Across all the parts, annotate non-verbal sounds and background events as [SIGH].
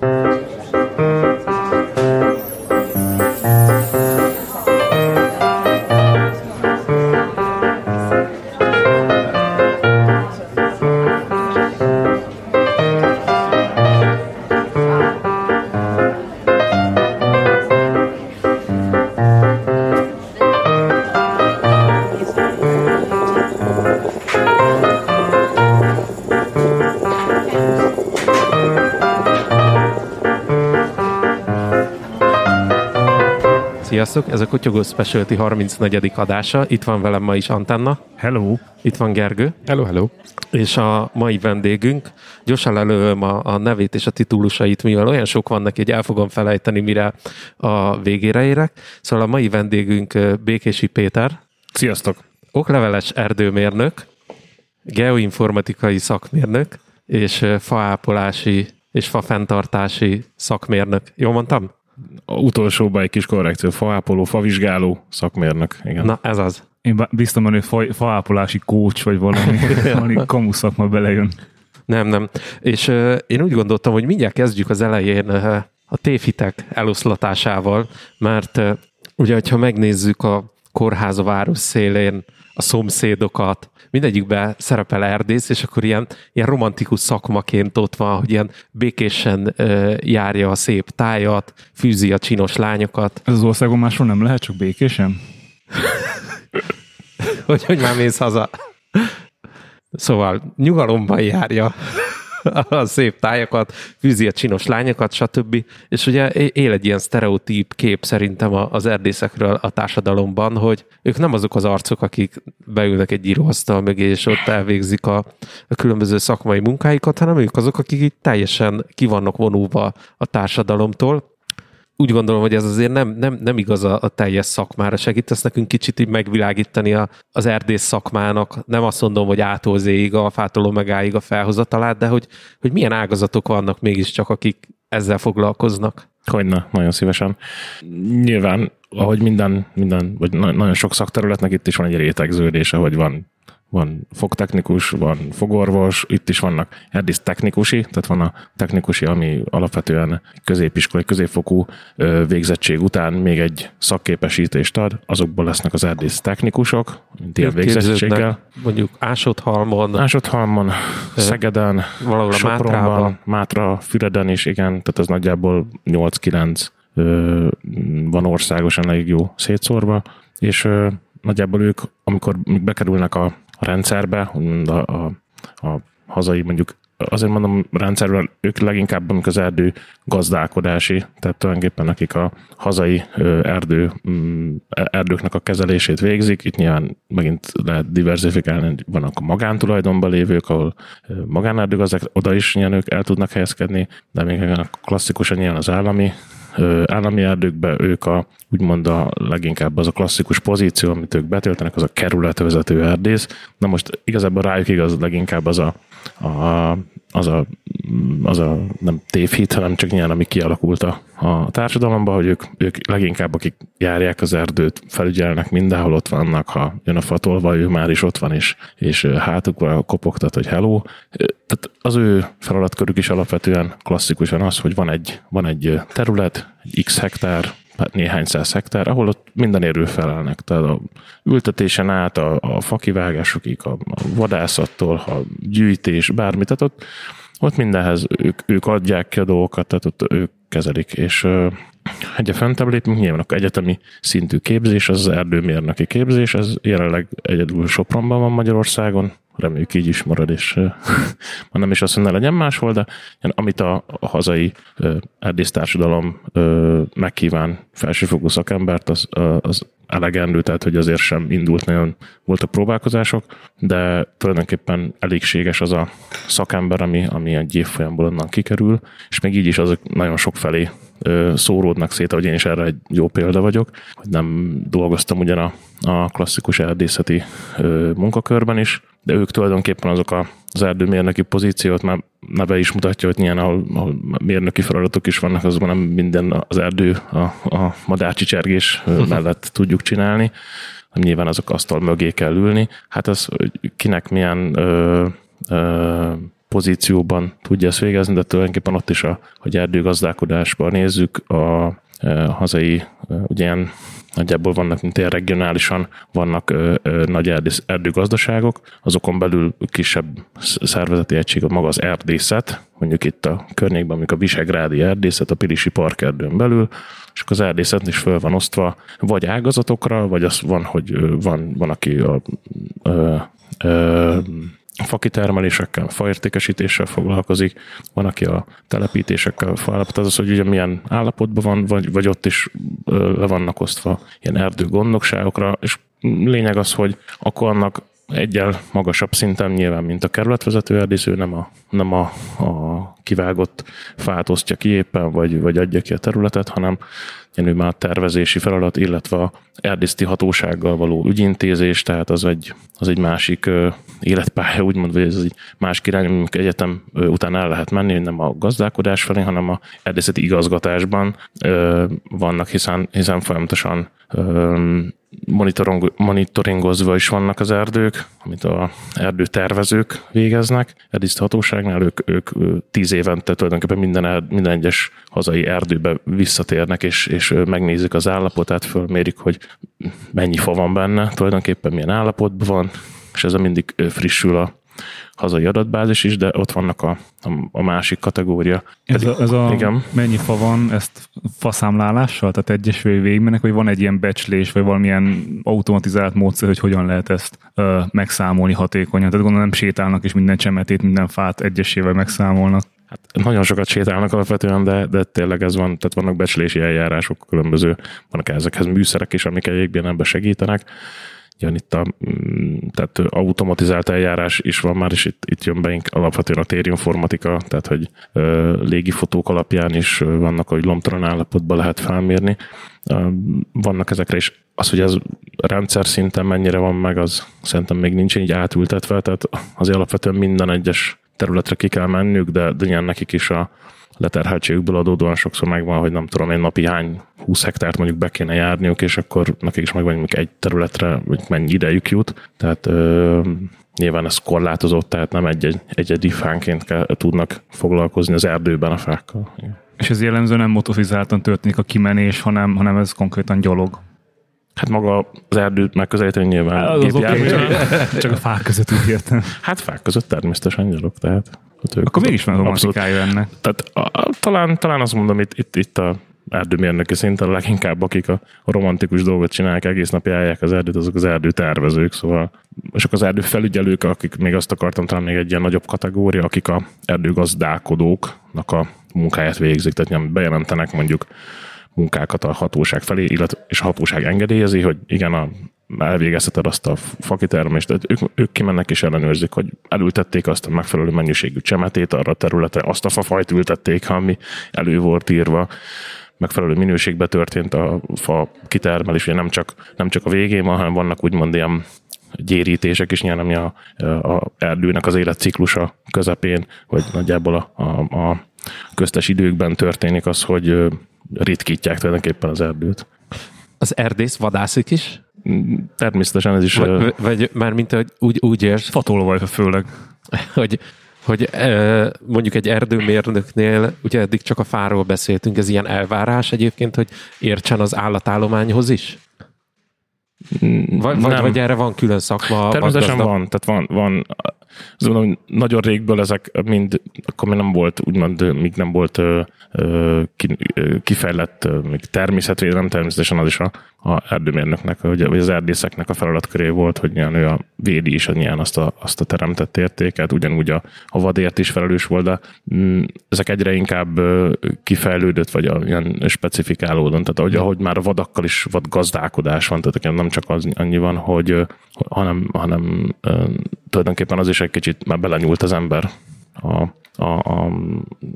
嗯 Sziasztok, ez a Kotyogó Specialty 34. adása. Itt van velem ma is Antenna. Hello. Itt van Gergő. Hello, hello. És a mai vendégünk, gyorsan lelőm a, a nevét és a titulusait, mivel olyan sok van neki, hogy el fogom felejteni, mire a végére érek. Szóval a mai vendégünk Békési Péter. Sziasztok. Okleveles erdőmérnök, geoinformatikai szakmérnök, és faápolási és fafenntartási szakmérnök. Jól mondtam? A utolsóban egy kis korrekció, faápoló, favizsgáló szakmérnök. Igen. Na, ez az. Én biztos, hogy fa, faápolási kócs, vagy valami, [LAUGHS] valami kamu szakma belejön. Nem, nem. És uh, én úgy gondoltam, hogy mindjárt kezdjük az elején uh, a tévhitek eloszlatásával, mert uh, ugye, ha megnézzük a kórház a város szélén, a szomszédokat, mindegyikben szerepel erdész, és akkor ilyen, ilyen romantikus szakmaként ott van, hogy ilyen békésen ö, járja a szép tájat, fűzi a csinos lányokat. Ez az országon máshol nem lehet, csak békésen? hogy, hogy már mész haza. Szóval nyugalomban járja a [LAUGHS] szép tájakat, fűzi a csinos lányokat, stb. És ugye él egy ilyen sztereotíp kép szerintem az erdészekről a társadalomban, hogy ők nem azok az arcok, akik beülnek egy íróasztal mögé, és ott elvégzik a, a különböző szakmai munkáikat, hanem ők azok, akik így teljesen kivannak vonulva a társadalomtól, úgy gondolom, hogy ez azért nem, nem, nem igaz a, a teljes szakmára. Segítesz nekünk kicsit így megvilágítani a, az erdész szakmának. Nem azt mondom, hogy ától zéig, a fától omegáig a felhozatalát, de hogy, hogy milyen ágazatok vannak mégiscsak, akik ezzel foglalkoznak. Hogyne, nagyon szívesen. Nyilván, ahogy minden, minden vagy nagyon sok szakterületnek itt is van egy rétegződése, hogy van van fogtechnikus, van fogorvos, itt is vannak erdész technikusi, tehát van a technikusi, ami alapvetően középiskolai, középfokú végzettség után még egy szakképesítést ad, azokból lesznek az erdész technikusok, mint ilyen végzettséggel. Mondjuk Ásodhalmon. Ásodhalmon, Szegeden, valahol Sopronban, Mátra, Füreden is, igen, tehát az nagyjából 8-9 van országosan elég jó szétszórva, és nagyjából ők, amikor bekerülnek a a rendszerbe, a, a, a hazai mondjuk azért mondom rendszerben, ők leginkább amikor az erdő gazdálkodási, tehát tulajdonképpen akik a hazai erdő, mm, erdőknek a kezelését végzik, itt nyilván megint lehet diversifikálni, vannak a magántulajdonban lévők, ahol magánerdőgazdák, oda is nyilván ők el tudnak helyezkedni, de még klasszikusan nyilván az állami állami erdőkben ők a, úgymond a leginkább az a klasszikus pozíció, amit ők betöltenek, az a kerületvezető erdész. Na most igazából rájuk igaz leginkább az a, a, az a, az a nem tévhit, hanem csak nyilván, ami kialakult a, a társadalomban, hogy ők, ők leginkább, akik járják az erdőt, felügyelnek mindenhol ott vannak, ha jön a fatolva, ő már is ott van, és, és hátukra kopogtat, hogy hello. Tehát az ő feladatkörük is alapvetően klasszikusan az, hogy van egy, van egy terület, egy x hektár, hát néhány száz hektár, ahol ott minden felelnek. Tehát a ültetésen át, a, a fakivágásokig, a, a vadászattól, a gyűjtés, bármit, tehát ott, ott mindenhez ők, ők adják ki a dolgokat, tehát ott ők kezelik, és egy a fentebb lépünk, nyilván akkor egyetemi szintű képzés, az az erdőmérnöki képzés, ez jelenleg egyedül Sopronban van Magyarországon, reméljük így is marad, és ma [LAUGHS] nem is azt, hogy ne legyen máshol, de amit a, a hazai erdésztársadalom megkíván felsőfokú szakembert, az, az elegendő, tehát hogy azért sem indult nagyon, voltak próbálkozások, de tulajdonképpen elégséges az a szakember, ami, ami egy évfolyamból onnan kikerül, és még így is azok nagyon sok felé szóródnak szét, ahogy én is erre egy jó példa vagyok, hogy nem dolgoztam ugyan a, a klasszikus erdészeti munkakörben is, de ők tulajdonképpen azok a, az erdőmérnöki pozíciót már neve is mutatja, hogy ilyen, ahol, ahol mérnöki feladatok is vannak, azonban nem minden az erdő a, a madárcsicsergés mellett tudjuk csinálni, nyilván azok asztal mögé kell ülni. Hát az, kinek milyen ö, ö, pozícióban tudja ezt végezni, de tulajdonképpen ott is, a, hogy erdőgazdálkodásban nézzük, a, a hazai ugye ilyen nagyjából vannak, mint ilyen regionálisan vannak ö, ö, nagy erdő, erdőgazdaságok, azokon belül kisebb szervezeti egység, maga az erdészet, mondjuk itt a környékben, mondjuk a Visegrádi erdészet, a Pilisi parkerdőn belül, és az erdészet is föl van osztva vagy ágazatokra, vagy az van, hogy van, van aki a, ö, ö, fakitermelésekkel, faértékesítéssel foglalkozik, van, aki a telepítésekkel, faállapot, az az, hogy ugye milyen állapotban van, vagy, vagy ott is le vannak osztva ilyen erdő gondnokságokra, és lényeg az, hogy akkor annak egyel magasabb szinten nyilván, mint a kerületvezető erdésző, nem a, nem a, a kivágott fát osztja ki éppen, vagy, vagy adja ki a területet, hanem ilyen már tervezési feladat, illetve a erdészti hatósággal való ügyintézés, tehát az egy, az egy másik ö, életpálya, úgymond, vagy ez egy másik irány, amikor egyetem után el lehet menni, nem a gazdálkodás felé, hanem a erdészeti igazgatásban vannak, hiszen, hiszen folyamatosan monitoringozva is vannak az erdők, amit a erdőtervezők végeznek. Erdészeti hatóságnál ők, ők tíz évente tulajdonképpen minden, minden egyes hazai erdőbe visszatérnek, és, és megnézik az állapotát, fölmérik, hogy mennyi fa van benne, tulajdonképpen milyen állapotban van, és ez mindig frissül a, hazai adatbázis is, de ott vannak a, a, a másik kategória. Ez a, ez a igen. mennyi fa van, ezt faszámlálással, tehát egyes végigmennek, vagy van egy ilyen becslés, vagy valamilyen automatizált módszer, hogy hogyan lehet ezt ö, megszámolni hatékonyan. Tehát gondolom nem sétálnak, és minden csemetét, minden fát egyesével megszámolnak. Hát nagyon sokat sétálnak alapvetően, de, de tényleg ez van, tehát vannak becslési eljárások különböző, vannak ezekhez műszerek is, amik egyébként ebbe segítenek jön itt a mm, tehát automatizált eljárás is van már, és itt, itt jön be alapvetően a térinformatika, tehát hogy ö, légifotók alapján is vannak, hogy lomtalan állapotban lehet felmérni. Vannak ezekre is az, hogy ez rendszer szinten mennyire van meg, az szerintem még nincs így átültetve, tehát az alapvetően minden egyes területre ki kell mennünk, de, de nekik is a, leterheltségükből adódóan sokszor megvan, hogy nem tudom én napi hány 20 hektárt mondjuk be kéne járniuk, és akkor nekik is megvan mondjuk egy területre, hogy mennyi idejük jut. Tehát ö, nyilván ez korlátozott, tehát nem egy-egy egyedi fánként kell, tudnak foglalkozni az erdőben a fákkal. És ez jellemző nem motorizáltan történik a kimenés, hanem, hanem ez konkrétan gyalog. Hát maga az erdőt megközelíteni nyilván az okay, [LAUGHS] csak, csak a fák között úgy értem. Hát fák között természetesen gyalog, tehát Hát Akkor mégis van romantikája ennek. Tehát a, a, talán, talán azt mondom, itt, itt, itt a erdőmérnöki szinten leginkább, akik a, romantikus dolgot csinálják, egész nap járják az erdőt, azok az erdőtervezők, szóval és akkor az erdő felügyelők, akik még azt akartam talán még egy ilyen nagyobb kategória, akik a erdőgazdálkodóknak a munkáját végzik, tehát nem bejelentenek mondjuk munkákat a hatóság felé, illetve, és a hatóság engedélyezi, hogy igen, a elvégezheted azt a fakitermést, de ők, ők kimennek és ellenőrzik, hogy elültették azt a megfelelő mennyiségű csemetét arra a területre, azt a fafajt ültették, ami elő volt írva, megfelelő minőségben történt a fa kitermelés, ugye nem csak, nem csak a végén van, hanem vannak úgymond ilyen gyérítések is, nyilván ami a, a erdőnek az életciklusa közepén, vagy nagyjából a, a, a köztes időkben történik az, hogy ritkítják tulajdonképpen az erdőt. Az erdész vadászik is? Természetesen ez is... Vagy, vagy már mint hogy úgy, úgy érsz... Fatolvaj főleg. [LAUGHS] Hogy, hogy mondjuk egy erdőmérnöknél, ugye eddig csak a fáról beszéltünk, ez ilyen elvárás egyébként, hogy értsen az állatállományhoz is? Vagy, vagy, vagy erre van külön szakma? Természetesen van, tehát van, van azt mondom, nagyon régből ezek mind, akkor még nem volt, úgymond, még nem volt kifejlett még természetvédelem, természetesen az is a, a erdőmérnöknek, vagy az erdészeknek a feladatköré volt, hogy nyilván ő a védi is nyilván azt a, azt a teremtett értéket, ugyanúgy a, a vadért is felelős volt, de mm, ezek egyre inkább kifejlődött, vagy a, ilyen specifikálódott, tehát ahogy, ahogy már a vadakkal is vad gazdálkodás van, tehát nem csak az annyi van, hogy hanem, hanem tulajdonképpen az is egy kicsit már belenyúlt az ember a, a, a,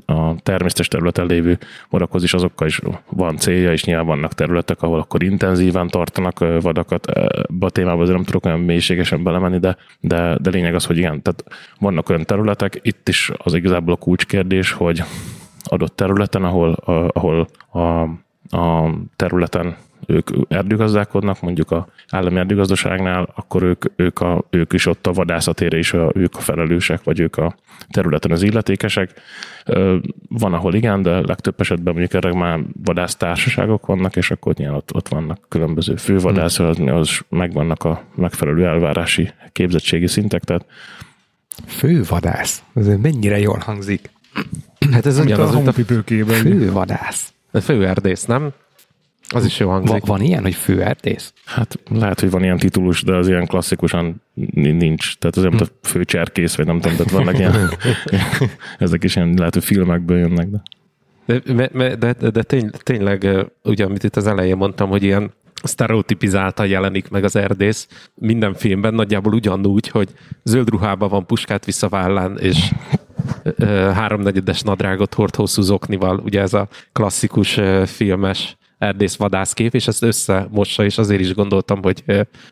a természetes területen lévő morakhoz is azokkal is van célja, és nyilván vannak területek, ahol akkor intenzíven tartanak vadakat. Ebbe a témába azért nem tudok olyan mélységesen belemenni, de, de, de lényeg az, hogy igen, tehát vannak olyan területek, itt is az igazából a kulcskérdés, hogy adott területen, ahol, ahol a, a területen ők erdőgazdálkodnak, mondjuk a állami erdőgazdaságnál, akkor ők, ők, a, ők is ott a vadászatére is a, ők a felelősek, vagy ők a területen az illetékesek. Van, ahol igen, de legtöbb esetben mondjuk erre már vadásztársaságok vannak, és akkor nyilván ott, ott vannak különböző fővadász, az, az megvannak a megfelelő elvárási képzettségi szintek, tehát Fővadász? Ez mennyire jól hangzik. Hát ez ugyanaz, mint a pipőkében. Fővadász. Főerdész, nem? Az is jó hangzik. Va- van ilyen, hogy főerdész? Hát lehet, hogy van ilyen titulus, de az ilyen klasszikusan nincs. Tehát azért, mint a főcserkész, vagy nem tudom, tehát vannak ilyen, [LAUGHS] ezek is ilyen, lehet, hogy filmekből jönnek, de. De, de, de, de tény, tényleg, ugye, amit itt az elején mondtam, hogy ilyen sztereotipizáltan jelenik meg az erdész minden filmben, nagyjából ugyanúgy, hogy zöld ruhában van puskát visszavállán, és háromnegyedes nadrágot hord hosszú zoknival, ugye ez a klasszikus filmes erdész vadászkép, és ezt összemossa, és azért is gondoltam, hogy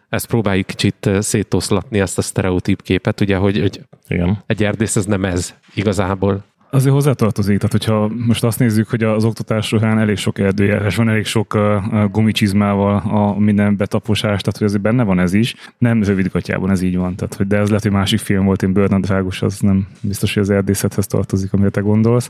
ezt próbáljuk kicsit szétoszlatni, ezt a sztereotíp képet, ugye, hogy, hogy Igen. egy erdész ez nem ez igazából. Azért hozzátartozik, tehát hogyha most azt nézzük, hogy az oktatás során elég sok erdőjárás van, elég sok uh, gumicsizmával a minden betaposás, tehát hogy azért benne van ez is. Nem rövidgatjában ez így van, tehát hogy de ez lehet, hogy másik film volt, én bőrnadrágos, az nem biztos, hogy az erdészethez tartozik, amire te gondolsz.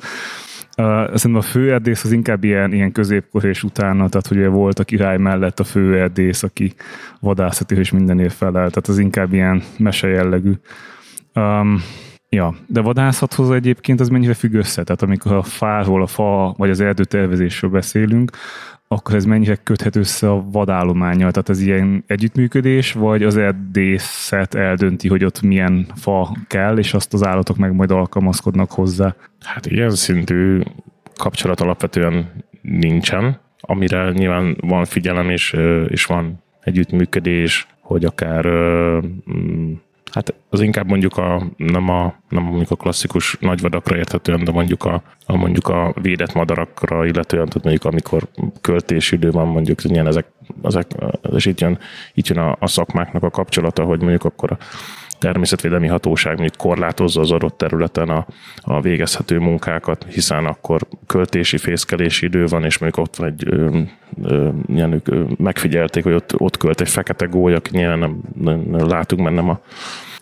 Szerintem a főerdész az inkább ilyen, ilyen középkor és utána, tehát hogy volt a király mellett a főerdész, aki vadászati és mindenért felel, tehát az inkább ilyen mese jellegű. Um, Ja, de vadászathoz egyébként az mennyire függ össze? Tehát amikor a fáról, a fa vagy az erdőtervezésről beszélünk, akkor ez mennyire köthet össze a vadállományjal? Tehát ez ilyen együttműködés, vagy az erdészet eldönti, hogy ott milyen fa kell, és azt az állatok meg majd alkalmazkodnak hozzá? Hát ilyen szintű kapcsolat alapvetően nincsen, amire nyilván van figyelem és, és van együttműködés, hogy akár Hát az inkább mondjuk a, nem a, nem mondjuk a klasszikus nagyvadakra érthetően, de mondjuk a, a mondjuk a védett madarakra illetően, tehát mondjuk amikor költési idő van, mondjuk ilyen ezek, ezek és itt jön, itt jön a, a szakmáknak a kapcsolata, hogy mondjuk akkor a természetvédelmi hatóság mondjuk korlátozza az adott területen a, a végezhető munkákat, hiszen akkor költési, fészkelési idő van, és mondjuk ott van egy ö, ö, ilyen ők megfigyelték, hogy ott, ott költ egy fekete gólya, nyilván nem, nem, nem látunk, mert nem a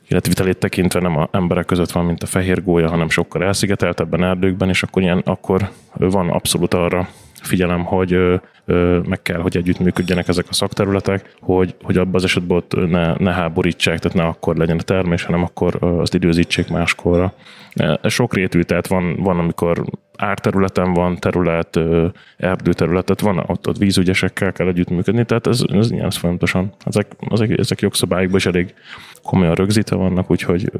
életvitelét tekintve nem a emberek között van, mint a fehér gólya, hanem sokkal elszigeteltebben erdőkben, és akkor, ilyen, akkor van abszolút arra figyelem, hogy meg kell, hogy együttműködjenek ezek a szakterületek, hogy, hogy abban az esetben ott ne, ne háborítsák, tehát ne akkor legyen a termés, hanem akkor azt időzítsék máskorra. Ez sok rétű, tehát van, van amikor árterületen van terület, erdőterület, tehát van, ott, ott vízügyesekkel kell együttműködni, tehát ez, ez ilyen folyamatosan. Ezek, ezek, ezek jogszabályokban is elég komolyan rögzítve vannak, úgyhogy...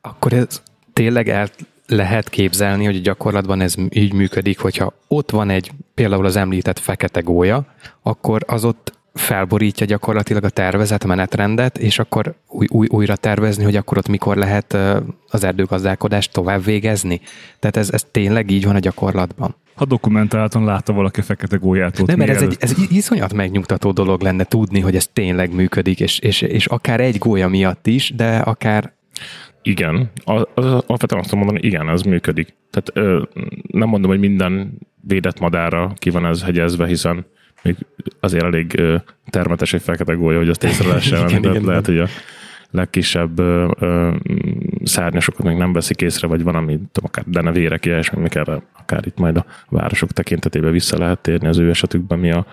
Akkor ez tényleg el lehet képzelni, hogy gyakorlatban ez így működik, hogyha ott van egy például az említett fekete gólya, akkor az ott felborítja gyakorlatilag a tervezett menetrendet, és akkor új, új, újra tervezni, hogy akkor ott mikor lehet az erdőgazdálkodást tovább végezni. Tehát ez, ez tényleg így van a gyakorlatban. Ha dokumentáltan látta valaki a fekete gólyát ott. Nem, mert ez egy, ez egy iszonyat megnyugtató dolog lenne tudni, hogy ez tényleg működik, és, és, és akár egy gólya miatt is, de akár igen, alapvetően azt mondani, igen, ez működik. Tehát ö, nem mondom, hogy minden védett madára ki van ez hegyezve, hiszen még azért elég ö, termetes egy fekete gólya, hogy azt észre lehessen [LAUGHS] igen, igen, lehet, hogy a legkisebb ö, ö, szárnyasokat még nem veszik észre, vagy van, ami tudom, akár denevérek, ilyesmi, erre akár itt majd a városok tekintetében vissza lehet térni az ő esetükben, mi, a,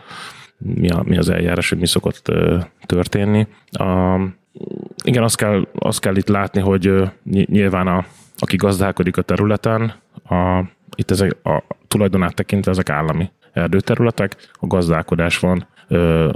mi, a, mi az eljárás, hogy mi szokott ö, történni. A, igen, azt kell, azt kell itt látni, hogy nyilván a, aki gazdálkodik a területen, a, itt ezek a tulajdonát tekintve ezek állami erdőterületek, a gazdálkodás van,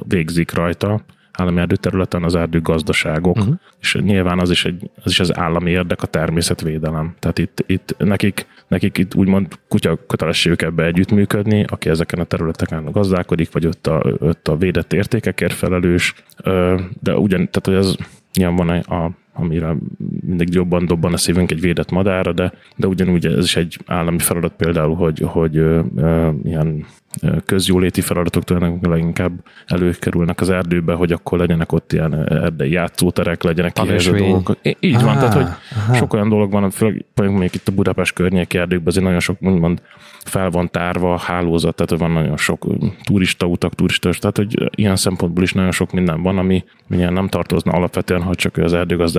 végzik rajta, állami erdőterületen az erdőgazdaságok, uh-huh. és nyilván az is, egy, az is az állami érdek, a természetvédelem. Tehát itt, itt nekik, nekik itt úgymond kutya kötelességük ebbe együttműködni, aki ezeken a területeken gazdálkodik, vagy ott a, ott a védett értékekért felelős, de ugyan, tehát hogy ez nyilván van a, amire mindig jobban dobban a szívünk egy védett madára, de, de ugyanúgy ez is egy állami feladat például, hogy, hogy ö, ö, ilyen közjóléti feladatok tulajdonképpen leginkább előkerülnek az erdőbe, hogy akkor legyenek ott ilyen erdei játszóterek, legyenek kihelyező dolgok. Így van, tehát hogy aha. sok olyan dolog van, főleg még itt a Budapest környéki erdőkben azért nagyon sok úgymond fel van tárva, hálózat, tehát van nagyon sok turista utak, turista, tehát hogy ilyen szempontból is nagyon sok minden van, ami milyen nem tartozna alapvetően, ha csak az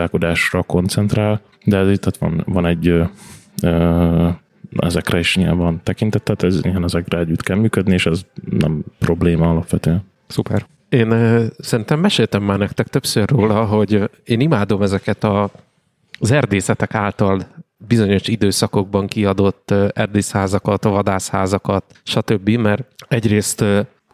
erdőgazdálkodásra koncentrál, de ez itt van, van egy ö, ezekre is nyilván tekintet, tehát ez ilyen ezekre együtt kell működni, és ez nem probléma alapvetően. Szuper. Én szerintem meséltem már nektek többször róla, hogy én imádom ezeket a, az erdészetek által bizonyos időszakokban kiadott erdészházakat, vadászházakat, stb., mert egyrészt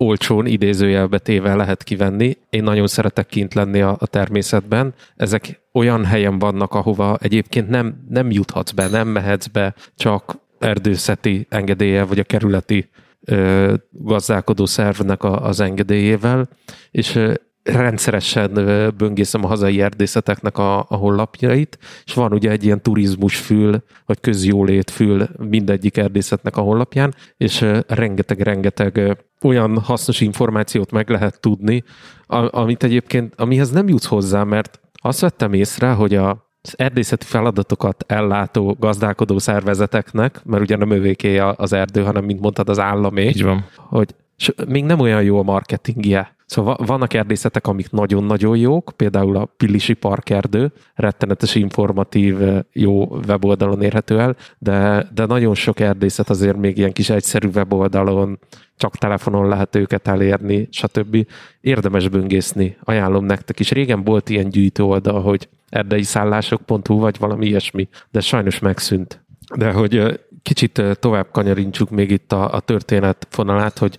olcsón, idézőjelbe téve lehet kivenni. Én nagyon szeretek kint lenni a, a természetben. Ezek olyan helyen vannak, ahova egyébként nem, nem juthatsz be, nem mehetsz be, csak erdőszeti engedélye, vagy a kerületi ö, gazdálkodó szervnek a, az engedélyével, és ö, rendszeresen böngészem a hazai erdészeteknek a, a honlapjait, és van ugye egy ilyen turizmusfül, vagy közjólétfül mindegyik erdészetnek a honlapján, és rengeteg-rengeteg olyan hasznos információt meg lehet tudni, amit egyébként, amihez nem jutsz hozzá, mert azt vettem észre, hogy a az erdészeti feladatokat ellátó gazdálkodó szervezeteknek, mert ugye nem övéké az erdő, hanem, mint mondtad, az államé, Így van. hogy még nem olyan jó a marketingje. Szóval vannak erdészetek, amik nagyon-nagyon jók, például a Pillisi Parkerdő, rettenetes informatív, jó weboldalon érhető el, de, de nagyon sok erdészet azért még ilyen kis egyszerű weboldalon, csak telefonon lehet őket elérni, stb. Érdemes böngészni, ajánlom nektek is. Régen volt ilyen gyűjtő oldal, hogy erdei szállások.hu, vagy valami ilyesmi, de sajnos megszűnt. De hogy kicsit tovább kanyarintsuk még itt a, a történet fonalát, hogy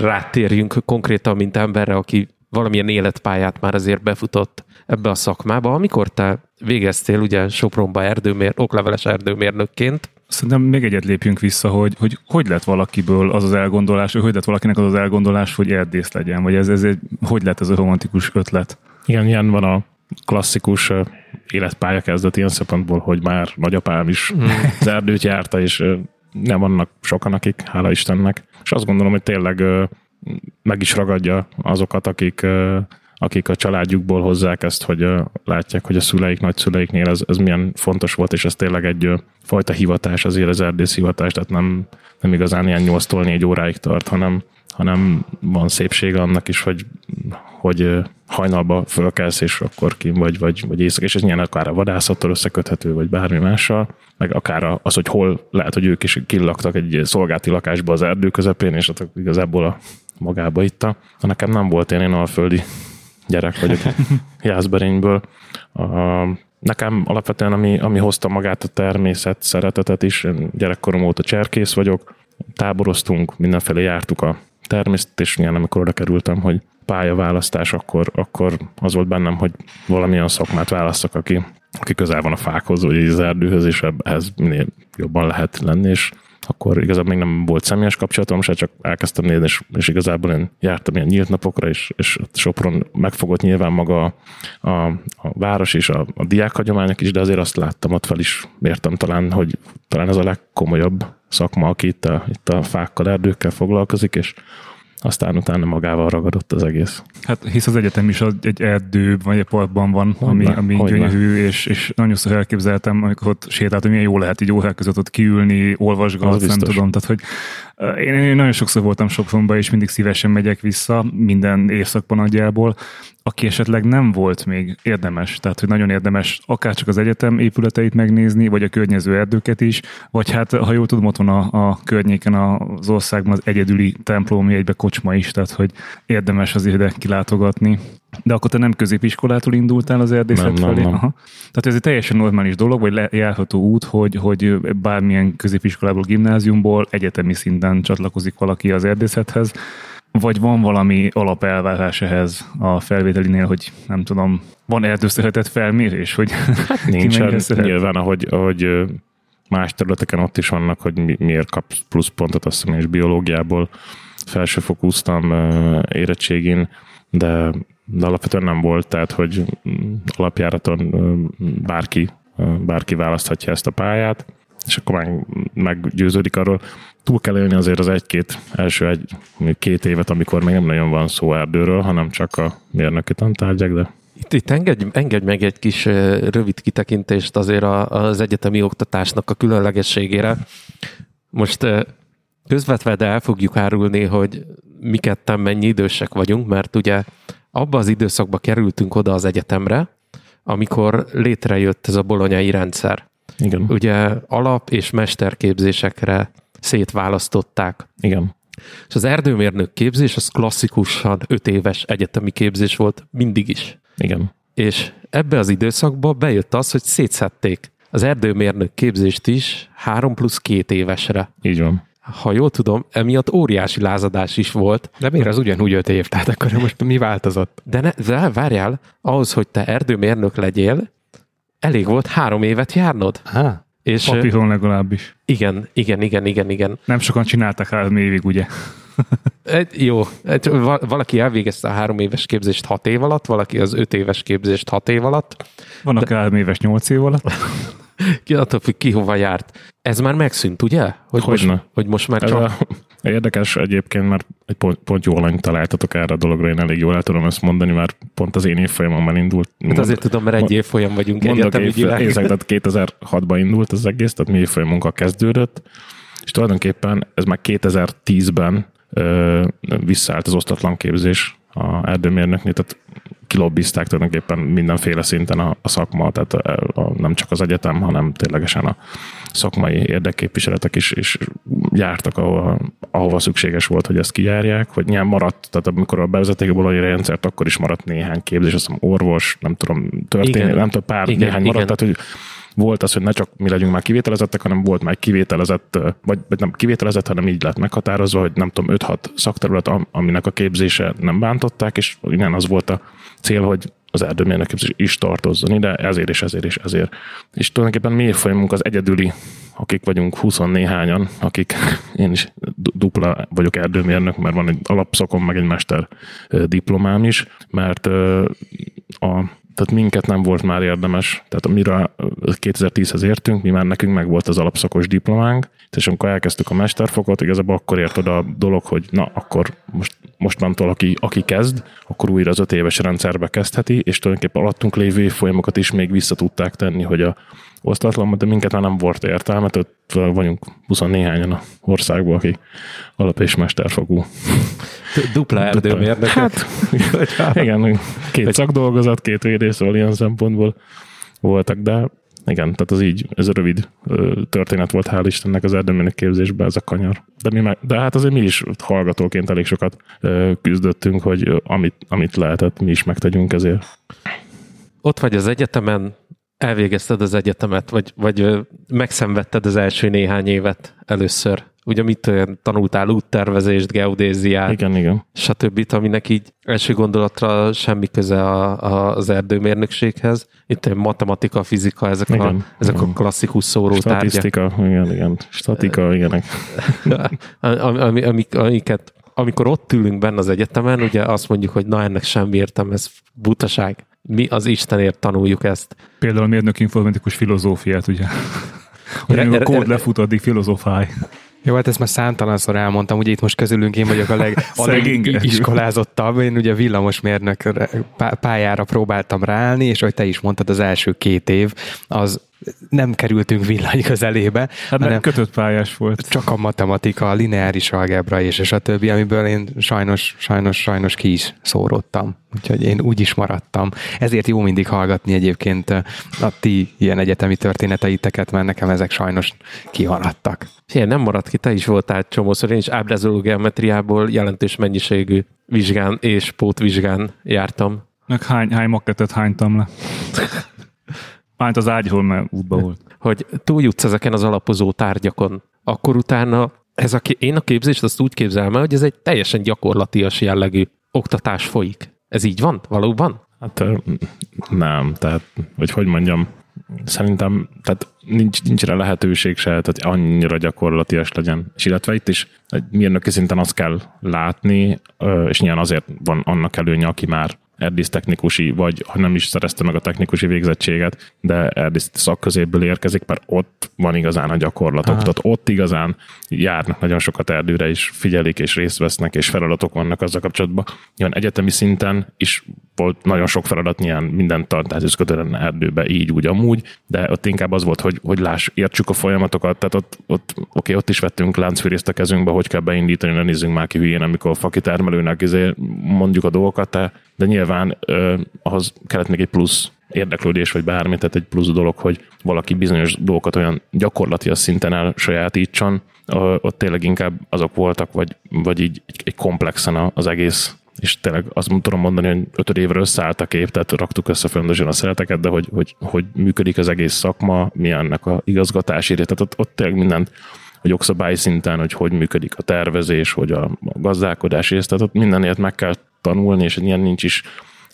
rátérjünk konkrétan, mint emberre, aki valamilyen életpályát már azért befutott ebbe a szakmába. Amikor te végeztél ugye Sopronba erdőmér, okleveles erdőmérnökként, Szerintem még egyet lépjünk vissza, hogy hogy, hogy lett valakiből az az elgondolás, hogy hogy lett valakinek az az elgondolás, hogy erdész legyen, vagy ez, ez egy, hogy lett ez a romantikus ötlet? Igen, ilyen van a klasszikus életpálya kezdet ilyen szempontból, hogy már nagyapám is mm. az [LAUGHS] erdőt járta, és nem vannak sokan, akik, hála Istennek. És azt gondolom, hogy tényleg meg is ragadja azokat, akik, akik a családjukból hozzák ezt, hogy látják, hogy a szüleik, nagyszüleiknél ez, ez milyen fontos volt, és ez tényleg egy fajta hivatás, azért az erdész hivatás, tehát nem, nem igazán ilyen 8-tól 4 óráig tart, hanem, hanem van szépsége annak is, hogy, hogy hajnalba fölkelsz, és akkor kim vagy, vagy, vagy éjszak, és ez nyilván akár a vadászattal összeköthető, vagy bármi mással, meg akár az, hogy hol lehet, hogy ők is killaktak egy szolgálti lakásba az erdő közepén, és ott igazából a magába itta. Nekem nem volt én, én alföldi gyerek vagyok [LAUGHS] Jászberényből. Nekem alapvetően, ami, ami hozta magát a természet szeretetet is, én gyerekkorom óta cserkész vagyok, táboroztunk, mindenféle jártuk a természet, és nyilván amikor oda kerültem, hogy pályaválasztás, akkor, akkor az volt bennem, hogy valamilyen szakmát választok, aki, aki közel van a fákhoz, vagy az erdőhöz, és ehhez minél jobban lehet lenni, és akkor igazából még nem volt személyes kapcsolatom se, csak elkezdtem nézni, és, és igazából én jártam ilyen nyílt napokra, és, és Sopron megfogott nyilván maga a, a, a város és a, a diákhagyományok is, de azért azt láttam, ott fel is mértem talán, hogy talán ez a legkomolyabb szakma, aki itt a, itt a fákkal, erdőkkel foglalkozik, és aztán utána magával ragadott az egész. Hát hisz az egyetem is egy erdő vagy egy parkban van, ami, ami gyönyörű, és, és nagyon szó elképzeltem, amikor ott sétált, hogy milyen jó lehet így órák között ott kiülni, olvasgatni, nem tudom. Tehát, hogy én, én nagyon sokszor voltam Sopronban, és mindig szívesen megyek vissza, minden évszakban nagyjából. Aki esetleg nem volt még érdemes, tehát hogy nagyon érdemes akár csak az egyetem épületeit megnézni, vagy a környező erdőket is, vagy hát, ha jól tudom, ott van a, a környéken az országban az egyedüli templom, ami egybe kocsma is, tehát hogy érdemes az ide kilátogatni. De akkor te nem középiskolától indultál az erdészet nem, felé? Nem, nem. Aha. Tehát ez egy teljesen normális dolog, vagy járható út, hogy, hogy bármilyen középiskolából, gimnáziumból egyetemi szinten csatlakozik valaki az erdészethez, vagy van valami alapelvárás ehhez a felvételinél, hogy nem tudom, van erdőszeretett felmérés, hogy [LAUGHS] hát nincsen, nyilván, ahogy, ahogy más területeken ott is vannak, hogy miért kapsz pluszpontot, azt hiszem, és biológiából felsőfokúztam érettségén, de de alapvetően nem volt, tehát hogy alapjáraton bárki, bárki választhatja ezt a pályát, és akkor meg, meggyőződik arról. Túl kell élni azért az egy-két, első egy, két évet, amikor még nem nagyon van szó erdőről, hanem csak a mérnöki tantárgyak, de itt, itt engedj, engedj meg egy kis rövid kitekintést azért az egyetemi oktatásnak a különlegességére. Most közvetve, de el fogjuk árulni, hogy mi ketten mennyi idősek vagyunk, mert ugye abba az időszakba kerültünk oda az egyetemre, amikor létrejött ez a bolonyai rendszer. Igen. Ugye alap- és mesterképzésekre szétválasztották. Igen. És az erdőmérnök képzés az klasszikusan öt éves egyetemi képzés volt mindig is. Igen. És ebbe az időszakba bejött az, hogy szétszették az erdőmérnök képzést is három plusz két évesre. Így van. Ha jól tudom, emiatt óriási lázadás is volt. De miért az ugyanúgy öt év? Tehát akkor most mi változott? De, ne, de várjál, ahhoz, hogy te erdőmérnök legyél, elég volt három évet járnod. Ha. És, Papíron legalábbis. Igen, igen, igen, igen, igen. Nem sokan csináltak három évig, ugye? [LAUGHS] Egy, jó, egy, valaki elvégezte a három éves képzést hat év alatt, valaki az öt éves képzést hat év alatt. Vannak De... három éves nyolc év alatt. [LAUGHS] ki attól függ, ki hova járt. Ez már megszűnt, ugye? Hogy, hogy, most, hogy most már csak... Érdekes egyébként, mert egy pont, pont jó alany találtatok erre a dologra, én elég jól el tudom ezt mondani, mert pont az én évfolyamomban indult. Hát azért tudom, mert egy évfolyam vagyunk egyetemügyileg. Év, [LAUGHS] tehát 2006-ban indult az egész, tehát mi évfolyamunkkal kezdődött, és tulajdonképpen ez már 2010-ben ö, visszaállt az osztatlan képzés a erdőmérnöknél, tehát kilobbizták tulajdonképpen mindenféle szinten a, a szakma, tehát a, a, nem csak az egyetem, hanem ténylegesen a szakmai érdekképviseletek is, is jártak, ahova, ahova szükséges volt, hogy ezt kijárják, hogy nyilván maradt, tehát amikor a bevezették a bolonyi rendszert, akkor is maradt néhány képzés, azt hiszem orvos, nem tudom, történet, nem tudom, pár, igen, néhány igen. maradt, tehát hogy volt az, hogy ne csak mi legyünk már kivételezettek, hanem volt már kivételezett, vagy, vagy nem kivételezett, hanem így lett meghatározva, hogy nem tudom, 5-6 szakterület, aminek a képzése nem bántották, és igen, az volt a cél, hogy az erdőmérnök is tartozzon ide, ezért és ezért és ezért. És tulajdonképpen mi folyamunk az egyedüli, akik vagyunk 20 néhányan, akik [LAUGHS] én is dupla vagyok erdőmérnök, mert van egy alapszakom, meg egy mester diplomám is, mert a tehát minket nem volt már érdemes, tehát amire 2010-hez értünk, mi már nekünk meg volt az alapszakos diplománk, és amikor elkezdtük a mesterfokot, igazából akkor ért oda a dolog, hogy na, akkor most, mostantól aki, aki kezd, akkor újra az öt éves rendszerbe kezdheti, és tulajdonképpen alattunk lévő folyamokat is még vissza tudták tenni, hogy a osztatlan, de minket már nem volt értelme, ott vagyunk 20 néhányan a országban, akik alap- és mesterfokú. Dupla erdőmérnök. Hát, igen, két szakdolgozat, két védészről ilyen szempontból voltak, de igen, tehát az így, ez a rövid történet volt, hál' Istennek az erdőmérnök képzésben ez a kanyar. De, mi meg, de hát azért mi is hallgatóként elég sokat küzdöttünk, hogy amit, amit lehetett, mi is megtegyünk ezért. Ott vagy az egyetemen, elvégezted az egyetemet, vagy, vagy megszenvedted az első néhány évet először. Ugye mit tanultál úttervezést, geodéziát, igen, igen. stb., aminek így első gondolatra semmi köze a, a, az erdőmérnökséghez. Itt a matematika, fizika, ezek, igen, a, ezek igen. a klasszikus szórótárgyak. Statisztika, igen, igen. Statika, ilyenek. [LAUGHS] Ami, amik, amiket amikor ott ülünk benne az egyetemen, ugye azt mondjuk, hogy na ennek semmi értem, ez butaság mi az Istenért tanuljuk ezt. Például a mérnök informatikus filozófiát, ugye? [LAUGHS] Hogy a kód lefut, addig filozofálj. Jó, hát ezt már számtalanszor elmondtam, ugye itt most közülünk én vagyok a, leg, [LAUGHS] a legiskolázottabb, én ugye villamosmérnök pályára próbáltam ráállni, és ahogy te is mondtad, az első két év, az nem kerültünk villany közelébe. Hát hanem kötött pályás volt. Csak a matematika, a lineáris algebra és, és a többi, amiből én sajnos, sajnos, sajnos ki is szóródtam. Úgyhogy én úgy is maradtam. Ezért jó mindig hallgatni egyébként a ti ilyen egyetemi történeteiteket, mert nekem ezek sajnos kihaladtak. Ilyen nem maradt ki, te is voltál csomószor, én is ábrázoló geometriából jelentős mennyiségű vizsgán és pótvizsgán jártam. Meg hány, hány makettet hánytam le? [LAUGHS] Mánt az ágyhol, mert útba volt. [LAUGHS] Hogy túljutsz ezeken az alapozó tárgyakon, akkor utána ez a, én a képzést azt úgy képzelem el, hogy ez egy teljesen gyakorlatias jellegű oktatás folyik. Ez így van? Valóban? Hát nem, tehát, vagy hogy mondjam, szerintem tehát nincs, nincs rá lehetőség se, tehát annyira gyakorlatias legyen. És illetve itt is egy mérnöki szinten azt kell látni, és nyilván azért van annak előnye, aki már erdész technikusi, vagy ha nem is szerezte meg a technikusi végzettséget, de erdész szakközépből érkezik, mert ott van igazán a gyakorlatok. Aha. Tehát ott igazán járnak nagyon sokat erdőre, és figyelik, és részt vesznek, és feladatok vannak azzal kapcsolatban. Ilyen egyetemi szinten is volt nagyon sok feladat, nyilván minden tartás kötően erdőbe, így, úgy, amúgy, de ott inkább az volt, hogy, hogy láss, értsük a folyamatokat, tehát ott, ott oké, okay, ott is vettünk láncfűrészt a kezünkbe, hogy kell beindítani, ne nézzünk már ki hülyén, amikor a fakitermelőnek izé mondjuk a dolgokat, de, de nyilván ö, ahhoz kellett még egy plusz érdeklődés, vagy bármi, tehát egy plusz dolog, hogy valaki bizonyos dolgokat olyan gyakorlati szinten elsajátítson, ott tényleg inkább azok voltak, vagy, vagy így egy komplexen az egész. És tényleg azt tudom mondani, hogy öt évre összeállt a kép, tehát raktuk össze földösen a szereteket, de hogy, hogy, hogy működik az egész szakma, mi ennek a igazgatási része, tehát ott, ott tényleg mindent hogy jogszabály szinten, hogy hogy működik a tervezés, hogy a, gazdálkodás rész, tehát ott mindenért meg kell tanulni, és ilyen nincs is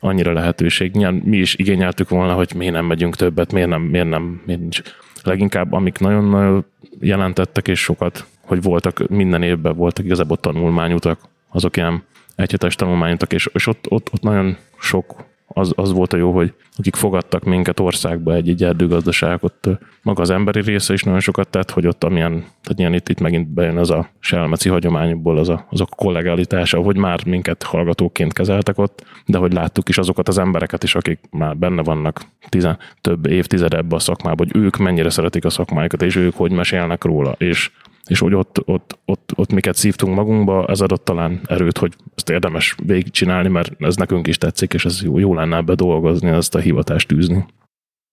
annyira lehetőség. Nyilván mi is igényeltük volna, hogy miért nem megyünk többet, miért nem, miért nem, miért nincs. Leginkább amik nagyon-nagyon jelentettek, és sokat, hogy voltak, minden évben voltak igazából tanulmányutak, azok ilyen egyhetes tanulmányutak, és, és ott, ott, ott nagyon sok az, az volt a jó, hogy akik fogadtak minket országba egy, egy erdőgazdaság, maga az emberi része is nagyon sokat tett, hogy ott amilyen, tehát ilyen itt, itt megint bejön az a selmeci hagyományokból az a, az a kollegálitása, hogy már minket hallgatóként kezeltek ott, de hogy láttuk is azokat az embereket is, akik már benne vannak tizen, több évtized ebbe a szakmában, hogy ők mennyire szeretik a szakmájukat, és ők hogy mesélnek róla, és és hogy ott, ott, ott, ott miket szívtunk magunkba, ez adott talán erőt, hogy ezt érdemes végigcsinálni, mert ez nekünk is tetszik, és ez jó, jó lenne ebbe dolgozni, ezt a hivatást űzni.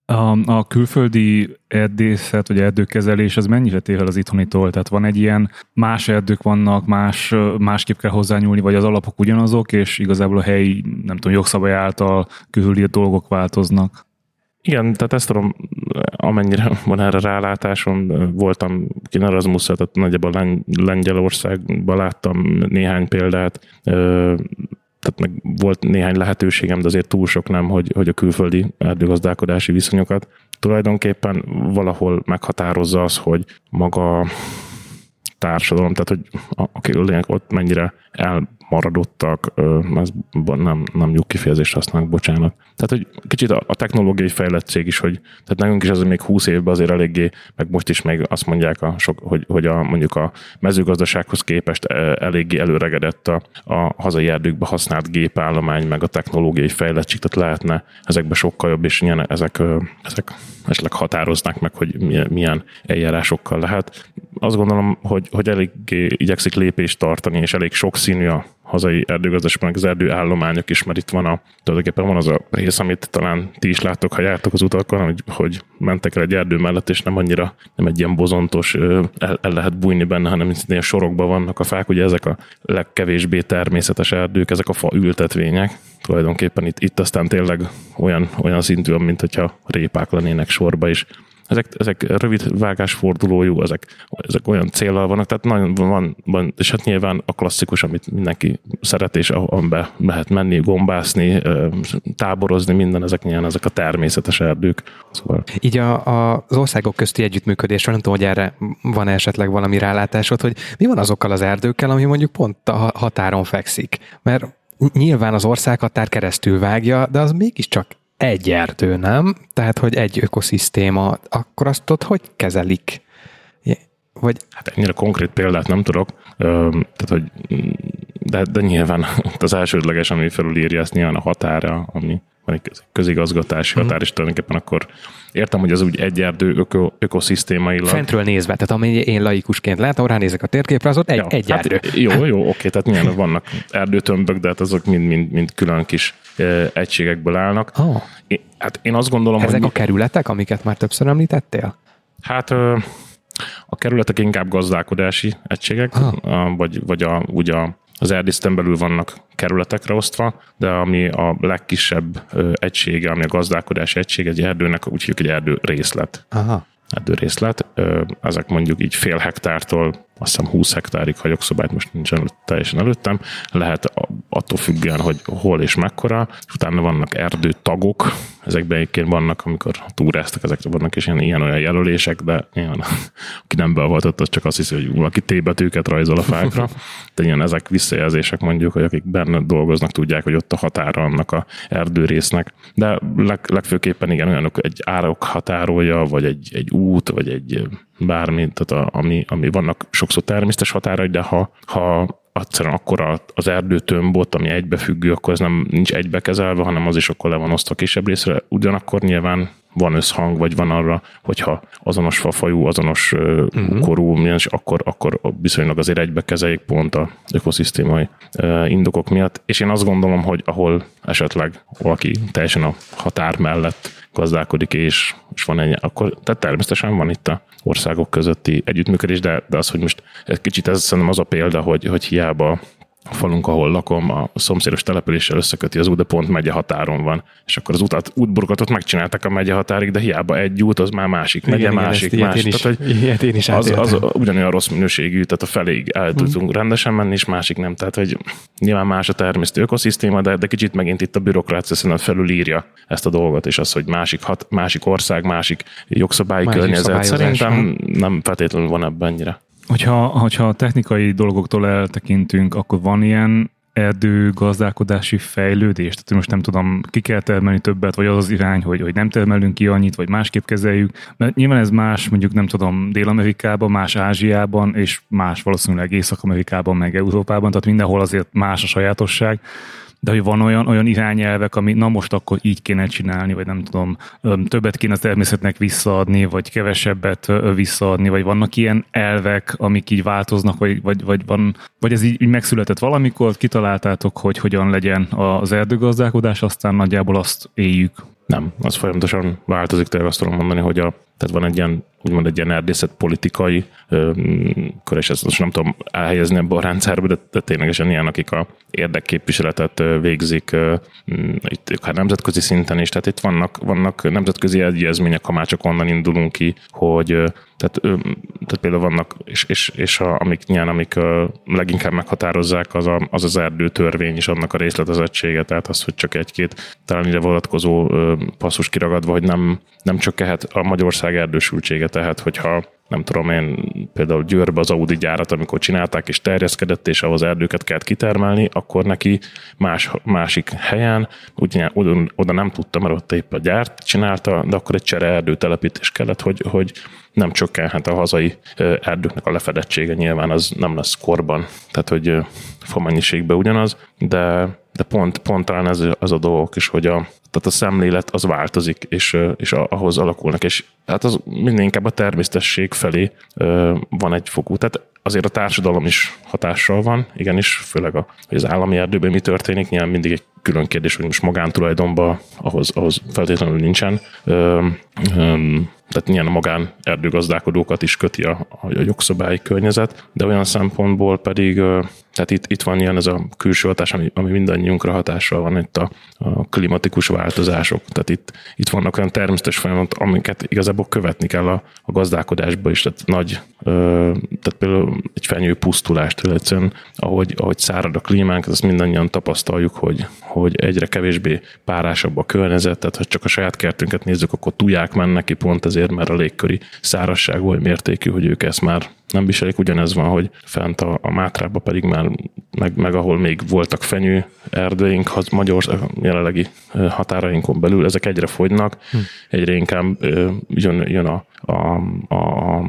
A, a külföldi erdészet, vagy erdőkezelés, az mennyire tér az itthonitól? Tehát van egy ilyen, más erdők vannak, más, másképp kell hozzányúlni, vagy az alapok ugyanazok, és igazából a helyi, nem tudom, jogszabály által külüli dolgok változnak? Igen, tehát ezt tudom, amennyire van erre rálátásom, voltam kin erasmus tehát nagyjából Lengyelországban láttam néhány példát, tehát meg volt néhány lehetőségem, de azért túl sok nem, hogy, hogy a külföldi erdőgazdálkodási viszonyokat. Tulajdonképpen valahol meghatározza az, hogy maga társadalom, tehát hogy a, ott mennyire el maradottak, ez nem, nem jó kifejezést használnak, bocsánat. Tehát, hogy kicsit a, a technológiai fejlettség is, hogy tehát nekünk is ez még 20 évben azért eléggé, meg most is még azt mondják, a sok, hogy, hogy a, mondjuk a mezőgazdasághoz képest eléggé előregedett a, a hazai erdőkbe használt gépállomány, meg a technológiai fejlettség, tehát lehetne ezekbe sokkal jobb, és ilyen, ezek, ezek esetleg határoznák meg, hogy milyen eljárásokkal lehet. Azt gondolom, hogy, hogy eléggé igyekszik lépést tartani, és elég sokszínű a hazai erdőgazdaságban az erdőállományok is, mert itt van a, tulajdonképpen van az a rész, amit talán ti is láttok, ha jártok az utakon, hogy, hogy mentek el egy erdő mellett, és nem annyira, nem egy ilyen bozontos, el, el lehet bújni benne, hanem ilyen sorokban vannak a fák, ugye ezek a legkevésbé természetes erdők, ezek a fa ültetvények, tulajdonképpen itt, itt aztán tényleg olyan, olyan szintű, mint hogyha répák lennének sorba is ezek, ezek rövid vágásfordulójú, ezek, ezek olyan célral vannak, tehát nagyon van, van, és hát nyilván a klasszikus, amit mindenki szeret, és amiben lehet menni, gombászni, táborozni, minden, ezek nyilván ezek a természetes erdők. Szóval. Így a, a, az országok közti együttműködésről, nem tudom, hogy erre van esetleg valami rálátásod, hogy mi van azokkal az erdőkkel, ami mondjuk pont a határon fekszik. Mert nyilván az országhatár keresztül vágja, de az mégiscsak egy erdő, nem? Tehát, hogy egy ökoszisztéma, akkor azt ott hogy kezelik? Vagy... Hát ennyire konkrét példát nem tudok, tehát, hogy de, de nyilván [LAUGHS] az elsődleges, ami felülírja ezt nyilván a határa, ami van egy közigazgatási hmm. határ, és tulajdonképpen akkor értem, hogy az úgy egy erdő öko, ökoszisztémailag. Fentről nézve, tehát amennyi én laikusként látom, ránézek a térképre, az ott egy, ja, egy hát erdő. Jó, jó, oké, tehát nyilván vannak erdőtömbök, de hát azok mind, mind, mind külön kis e, egységekből állnak. Oh. Hát én azt gondolom, Ezek hogy... a kerületek, amiket már többször említettél? Hát a kerületek inkább gazdálkodási egységek, ah. vagy, vagy a, ugye a az erdészten belül vannak kerületekre osztva, de ami a legkisebb egysége, ami a gazdálkodás egysége egy erdőnek, úgy hívjuk egy erdő részlet. Aha. Erdő részlet. Ezek mondjuk így fél hektártól azt hiszem 20 hektárig, ha jogszabályt most nincsen teljesen előttem, lehet attól függően, hogy hol és mekkora, utána vannak erdőtagok, ezekben egyébként vannak, amikor túráztak, ezekre vannak is ilyen, ilyen olyan jelölések, de ilyen, [LAUGHS] aki nem beavatott, az csak azt hiszi, hogy valaki T betűket rajzol a fákra. [LAUGHS] De ilyen ezek visszajelzések mondjuk, hogy akik benne dolgoznak, tudják, hogy ott a határa annak a erdőrésznek. De leg, legfőképpen igen, olyanok egy árok határolja, vagy egy, egy út, vagy egy bármi, tehát a, ami, ami vannak sokszor természetes határai, de ha, ha egyszerűen akkor az erdőtömbot, ami egybefüggő, akkor ez nem nincs egybekezelve, hanem az is akkor le van osztva kisebb részre. Ugyanakkor nyilván van összhang, vagy van arra, hogyha azonos fafajú, azonos uh-huh. korú, és akkor, akkor viszonylag azért egybe kezeljék pont a ökoszisztémai indokok miatt. És én azt gondolom, hogy ahol esetleg valaki teljesen a határ mellett gazdálkodik, és, és van ennyi, akkor tehát természetesen van itt a országok közötti együttműködés, de, de az, hogy most egy kicsit ez szerintem az a példa, hogy, hogy hiába a falunk, ahol lakom, a szomszédos településsel összeköti az út, de pont megye határon van. És akkor az utat, útburgatot megcsináltak a megye határig, de hiába egy út, az már másik megye, igen, másik, igen, másik. Tehát, hogy ilyet én is az, az, ugyanolyan rossz minőségű, tehát a feléig el tudunk hmm. rendesen menni, és másik nem. Tehát, hogy nyilván más a termesztő ökoszisztéma, de, de kicsit megint itt a bürokrácia szerintem felülírja ezt a dolgot, és az, hogy másik, hat, másik ország, másik jogszabályi másik környezet szerintem nem feltétlenül van ebben ennyire. Hogyha, hogyha a technikai dolgoktól eltekintünk, akkor van ilyen erdő gazdálkodási fejlődés? Tehát most nem tudom, ki kell termelni többet, vagy az az irány, hogy, hogy nem termelünk ki annyit, vagy másképp kezeljük. Mert nyilván ez más, mondjuk nem tudom, Dél-Amerikában, más Ázsiában, és más valószínűleg Észak-Amerikában, meg Európában, tehát mindenhol azért más a sajátosság de hogy van olyan, olyan irányelvek, ami na most akkor így kéne csinálni, vagy nem tudom, többet kéne a természetnek visszaadni, vagy kevesebbet visszaadni, vagy vannak ilyen elvek, amik így változnak, vagy, vagy, vagy, van, vagy ez így, így megszületett valamikor, kitaláltátok, hogy hogyan legyen az erdőgazdálkodás, aztán nagyjából azt éljük. Nem, az folyamatosan változik, tényleg azt tudom mondani, hogy a, tehát van egy ilyen, úgymond egy ilyen erdészet politikai kör, és ezt most nem tudom elhelyezni ebbe a rendszerbe, de, de ténylegesen ilyen, akik a érdekképviseletet végzik itt akár nemzetközi szinten is, tehát itt vannak, vannak nemzetközi egyezmények, ha már csak onnan indulunk ki, hogy tehát, tehát például vannak, és, és, és a, amik, nyilván, amik leginkább meghatározzák, az, a, az az erdőtörvény és annak a részletezettsége, tehát az, hogy csak egy-két talán ide vonatkozó passzus kiragadva, hogy nem, nem csökkenhet a Magyarország erdősültsége, tehát hogyha nem tudom én, például Győrbe az Audi gyárat, amikor csinálták és terjeszkedett, és ahhoz erdőket kellett kitermelni, akkor neki más, másik helyen, ugye oda, oda nem tudta, mert ott épp a gyárt csinálta, de akkor egy csere erdőtelepítés kellett, hogy, hogy nem csökkenhet a hazai erdőknek a lefedettsége, nyilván az nem lesz korban, tehát hogy famennyiségben ugyanaz, de, de pont, pont talán ez az a dolgok is, hogy a, tehát a szemlélet az változik, és, és ahhoz alakulnak, és hát az minden inkább a természetesség felé van egy fokú. Tehát azért a társadalom is hatással van, igenis, főleg a, hogy az állami erdőben mi történik, nyilván mindig egy külön kérdés, hogy most magántulajdonban ahhoz, ahhoz feltétlenül nincsen. Ö, ö, tehát a magán erdőgazdálkodókat is köti a, a jogszabályi környezet, de olyan szempontból pedig, tehát itt, itt van ilyen ez a külső hatás, ami, ami mindannyiunkra hatással van, itt a, a klimatikus változások. Tehát itt, itt vannak olyan természetes folyamatok, amiket igazából követni kell a, a gazdálkodásba is, tehát nagy, tehát például egy fenyő pusztulást, egyszerűen, ahogy, ahogy szárad a klímánk, ezt mindannyian tapasztaljuk, hogy, hogy egyre kevésbé párásabb a környezet, tehát ha csak a saját kertünket nézzük, akkor tuják mennek ki pont ezért, mert a légköri szárasság oly mértékű, hogy ők ezt már nem viselik. Ugyanez van, hogy fent a, a Mátrába pedig már, meg, meg ahol még voltak fenyő erdőink, az Magyarország jelenlegi határainkon belül, ezek egyre fogynak, hm. egyre inkább jön, jön a, a, a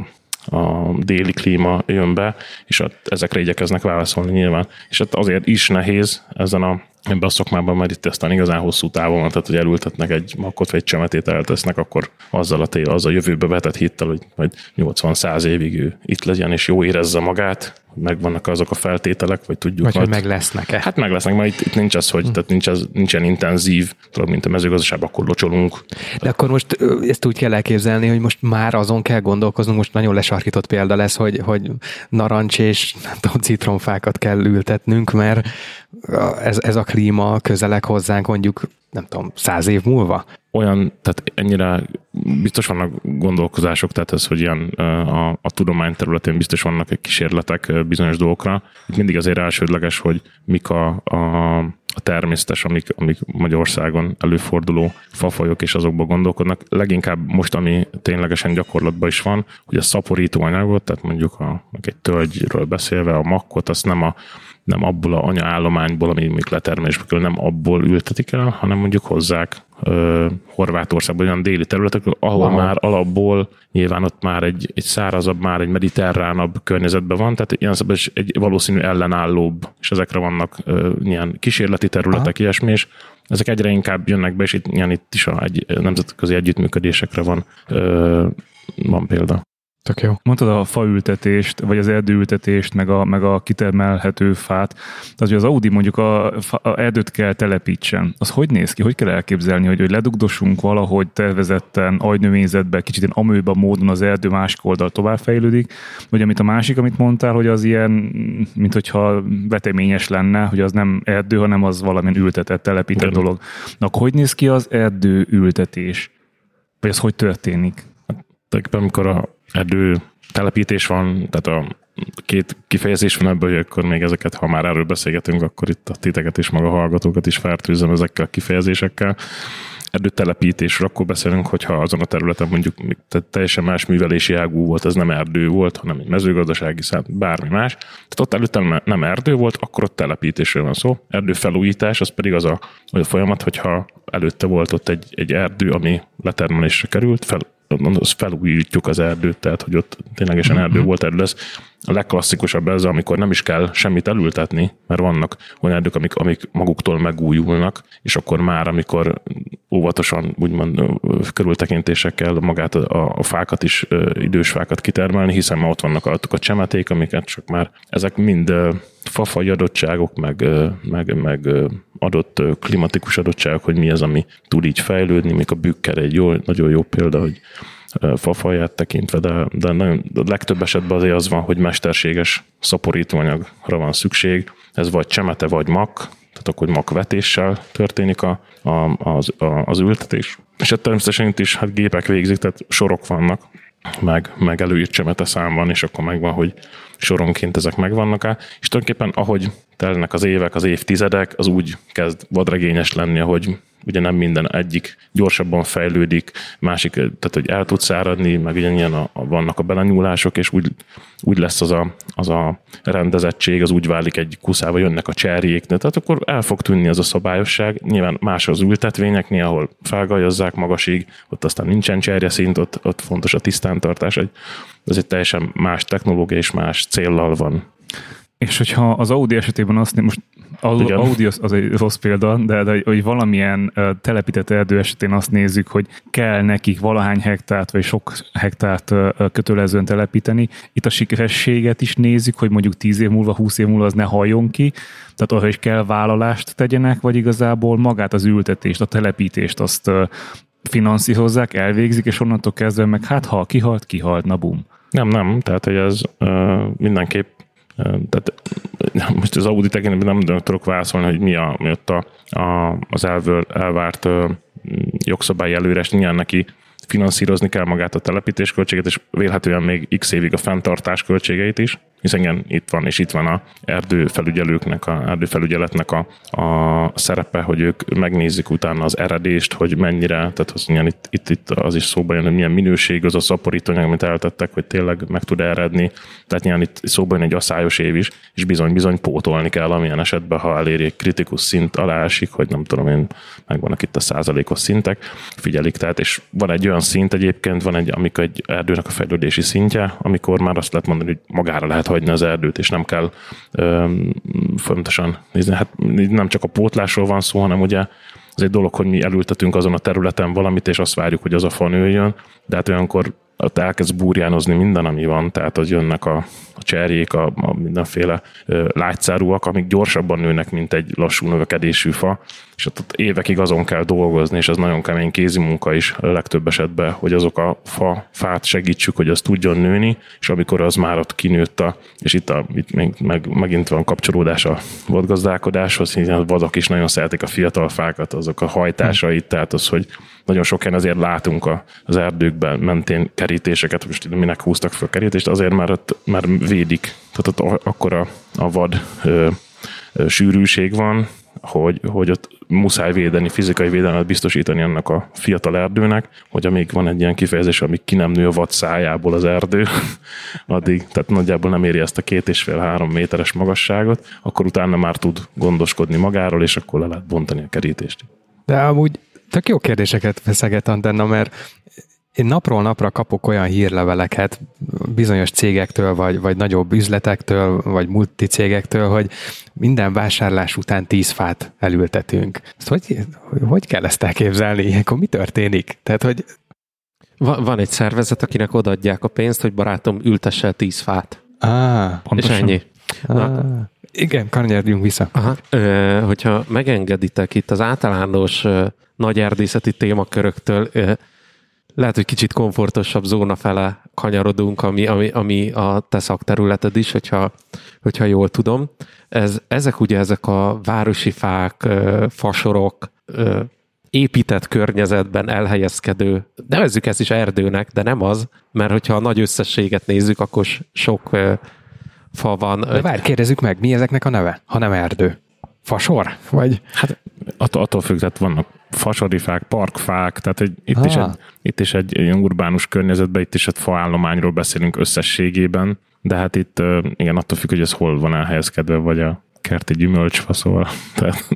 a déli klíma jön be, és ezekre igyekeznek válaszolni nyilván. És ott azért is nehéz ezen a ebben a szakmában már itt aztán igazán hosszú távon van, tehát hogy elültetnek egy makot, vagy egy csemetét eltesznek, akkor azzal a, tél, az a jövőbe vetett hittel, hogy majd 80-100 évig ő itt legyen, és jó érezze magát, megvannak azok a feltételek, vagy tudjuk. Vagy majd, hogy meg lesznek-e? Hát meg lesznek, mert itt, itt nincs az, hogy hm. tehát nincs az, nincsen intenzív, tudod, mint a mezőgazdaságban, akkor locsolunk. De akkor most ezt úgy kell elképzelni, hogy most már azon kell gondolkoznunk, most nagyon lesarkított példa lesz, hogy, hogy narancs és nem tudom, citromfákat kell ültetnünk, mert ez, ez a klíma közelek hozzánk mondjuk nem tudom, száz év múlva? Olyan, tehát ennyire biztos vannak gondolkozások, tehát ez, hogy ilyen a, a tudomány területén biztos vannak egy kísérletek bizonyos dolgokra. Itt mindig azért elsődleges, hogy mik a, a, a természetes, amik, amik Magyarországon előforduló fafajok, és azokba gondolkodnak. Leginkább most, ami ténylegesen gyakorlatban is van, hogy a szaporító anyagot, tehát mondjuk a, egy tölgyről beszélve, a makkot, azt nem a nem abból a anyaállományból, ami még letermésbe kerül, nem abból ültetik el, hanem mondjuk hozzák ö, Horvátországban olyan déli területek, ahol Aha. már alapból nyilván ott már egy, egy szárazabb, már egy mediterránabb környezetben van, tehát ilyen szabad egy valószínű ellenállóbb, és ezekre vannak ö, ilyen kísérleti területek, Aha. ilyesmi, és ezek egyre inkább jönnek be, és itt, ilyen itt is a egy, nemzetközi együttműködésekre van, ö, van példa. Tök jó. Mondtad a faültetést, vagy az erdőültetést, meg a, meg a kitermelhető fát. Az, hogy az Audi mondjuk a, a erdőt kell telepítsen. Az hogy néz ki? Hogy kell elképzelni, hogy, hogy ledugdosunk valahogy tervezetten, agynövényzetbe, kicsit ilyen amőba módon az erdő másik oldal továbbfejlődik, vagy amit a másik, amit mondtál, hogy az ilyen, mint hogyha veteményes lenne, hogy az nem erdő, hanem az valamilyen ültetett, telepített Igen. dolog. Na, hogy néz ki az erdő ültetés? Vagy az hogy történik? Tehát amikor a erdő telepítés van, tehát a két kifejezés van ebből, hogy akkor még ezeket, ha már erről beszélgetünk, akkor itt a titeket és maga hallgatókat is fertőzöm ezekkel a kifejezésekkel. Erdőtelepítésről akkor beszélünk, hogyha azon a területen mondjuk tehát teljesen más művelési ágú volt, ez nem erdő volt, hanem egy mezőgazdasági szám, bármi más. Tehát ott előtte nem erdő volt, akkor ott telepítésről van szó. Erdőfelújítás az pedig az a, a folyamat, hogyha előtte volt ott egy, egy erdő, ami letermelésre került, fel, az felújítjuk az erdőt, tehát hogy ott ténylegesen erdő mm-hmm. volt, erdő lesz. A legklasszikusabb ez, amikor nem is kell semmit elültetni, mert vannak olyan erdők, amik, amik maguktól megújulnak, és akkor már, amikor óvatosan, úgymond körültekintésekkel magát a, a fákat is, idős fákat kitermelni, hiszen már ott vannak alatuk a csemeték, amiket csak már ezek mind fafai adottságok, meg, meg, meg adott klimatikus adottságok, hogy mi az, ami tud így fejlődni, még a bükker egy jó, nagyon jó példa, hogy fafaját tekintve, de, de nagyon, a legtöbb esetben azért az van, hogy mesterséges szaporítóanyagra van szükség. Ez vagy csemete, vagy mak, tehát akkor makvetéssel történik a, a, az, a, az ültetés. És hát természetesen itt is hát gépek végzik, tehát sorok vannak, meg, meg előírt csemete szám van, és akkor megvan, hogy soronként ezek megvannak-e. És tulajdonképpen ahogy telnek az évek, az évtizedek, az úgy kezd vadregényes lenni, ahogy ugye nem minden egyik gyorsabban fejlődik, másik, tehát hogy el tud száradni, meg ilyen a, a, vannak a belenyúlások, és úgy, úgy lesz az a, az a rendezettség, az úgy válik egy kuszába, jönnek a cserjék, tehát akkor el fog tűnni az a szabályosság. Nyilván más az ültetvényeknél, ahol felgajazzák magasig, ott aztán nincsen szint, ott, ott fontos a tisztántartás, ez egy teljesen más technológia és más céllal van. És hogyha az Audi esetében azt most az Igen. Audi az, az egy rossz példa, de, de hogy valamilyen uh, telepített erdő esetén azt nézzük, hogy kell nekik valahány hektárt, vagy sok hektárt uh, kötelezően telepíteni. Itt a sikerességet is nézzük, hogy mondjuk 10 év múlva, 20 év múlva az ne halljon ki, tehát arra is kell vállalást tegyenek, vagy igazából magát az ültetést, a telepítést azt uh, finanszírozzák, elvégzik, és onnantól kezdve meg hát ha kihalt, kihalt, na bum. Nem, nem, tehát hogy ez uh, mindenképp tehát most az Audi tekintetben nem tudok válaszolni, hogy mi, a, mi ott a, a, az elvől, elvárt jogszabályi előres, nyilván neki finanszírozni kell magát a telepítésköltséget, és vélhetően még x évig a fenntartás költségeit is, hiszen igen, itt van, és itt van a erdőfelügyelőknek, a erdőfelügyeletnek a, a szerepe, hogy ők megnézik utána az eredést, hogy mennyire, tehát az, igen, itt, itt, itt, az is szóba jön, hogy milyen minőség az a szaporítóanyag, amit eltettek, hogy tényleg meg tud eredni. Tehát nyilván itt szóba jön egy asszályos év is, és bizony-bizony pótolni kell, amilyen esetben, ha eléri kritikus szint alá esik, hogy nem tudom én, megvannak itt a százalékos szintek, figyelik, tehát és van egy olyan szint egyébként, van egy, amikor egy erdőnek a fejlődési szintje, amikor már azt lehet mondani, hogy magára lehet hagyni az erdőt, és nem kell ö, fontosan nézni. Hát nem csak a pótlásról van szó, hanem ugye az egy dolog, hogy mi elültetünk azon a területen valamit, és azt várjuk, hogy az a fa nőjön, de hát olyankor ott elkezd burjánozni minden, ami van, tehát hogy jönnek a, a cserjék, a, a mindenféle ö, lágyszárúak, amik gyorsabban nőnek, mint egy lassú növekedésű fa, és ott, ott évekig azon kell dolgozni, és ez nagyon kemény kézi munka is legtöbb esetben, hogy azok a fa, fát segítsük, hogy az tudjon nőni, és amikor az már ott kinőtt a, és itt, a, itt még, meg, megint van kapcsolódás a vadgazdálkodáshoz, hiszen a vadok is nagyon szeretik a fiatal fákat, azok a hajtásait, tehát az, hogy nagyon sok helyen azért látunk az erdőkben mentén kerítéseket, most minek húztak fel kerítést, azért mert, mert védik, tehát ott akkor a, a vad ö, ö, sűrűség van, hogy, hogy ott muszáj védeni, fizikai védelmet biztosítani annak a fiatal erdőnek, hogy amíg van egy ilyen kifejezés, amíg ki nem nő a vad szájából az erdő, [LAUGHS] addig, tehát nagyjából nem éri ezt a két és fél három méteres magasságot, akkor utána már tud gondoskodni magáról, és akkor le lehet bontani a kerítést. De amúgy tök jó kérdéseket feszeget Antenna, mert én napról napra kapok olyan hírleveleket bizonyos cégektől, vagy, vagy nagyobb üzletektől, vagy multicégektől, hogy minden vásárlás után tíz fát elültetünk. Ezt hogy, hogy kell ezt elképzelni? Ilyenkor mi történik? Tehát, hogy van, van egy szervezet, akinek odaadják a pénzt, hogy barátom, ültesse el tíz fát. Ah, és ennyi. Na, ah, igen, kanyarjunk vissza. Aha, ö, hogyha megengeditek itt az általános ö, nagy erdészeti témaköröktől, ö, lehet, hogy kicsit komfortosabb zóna fele kanyarodunk, ami, ami, ami a te szakterületed is, hogyha, hogyha jól tudom. Ez, ezek ugye ezek a városi fák, fasorok, épített környezetben elhelyezkedő, nevezzük ezt is erdőnek, de nem az, mert hogyha a nagy összességet nézzük, akkor sok fa van. De várj, kérdezzük meg, mi ezeknek a neve, ha nem erdő? Fasor? Vagy? Hát attól, attól függ, tehát vannak fasarifák, parkfák, tehát egy, itt, is egy, itt is egy ilyen urbánus környezetben, itt is egy faállományról beszélünk összességében, de hát itt igen, attól függ, hogy ez hol van elhelyezkedve, vagy a kerti gyümölcsfa, szóval [LAUGHS] tehát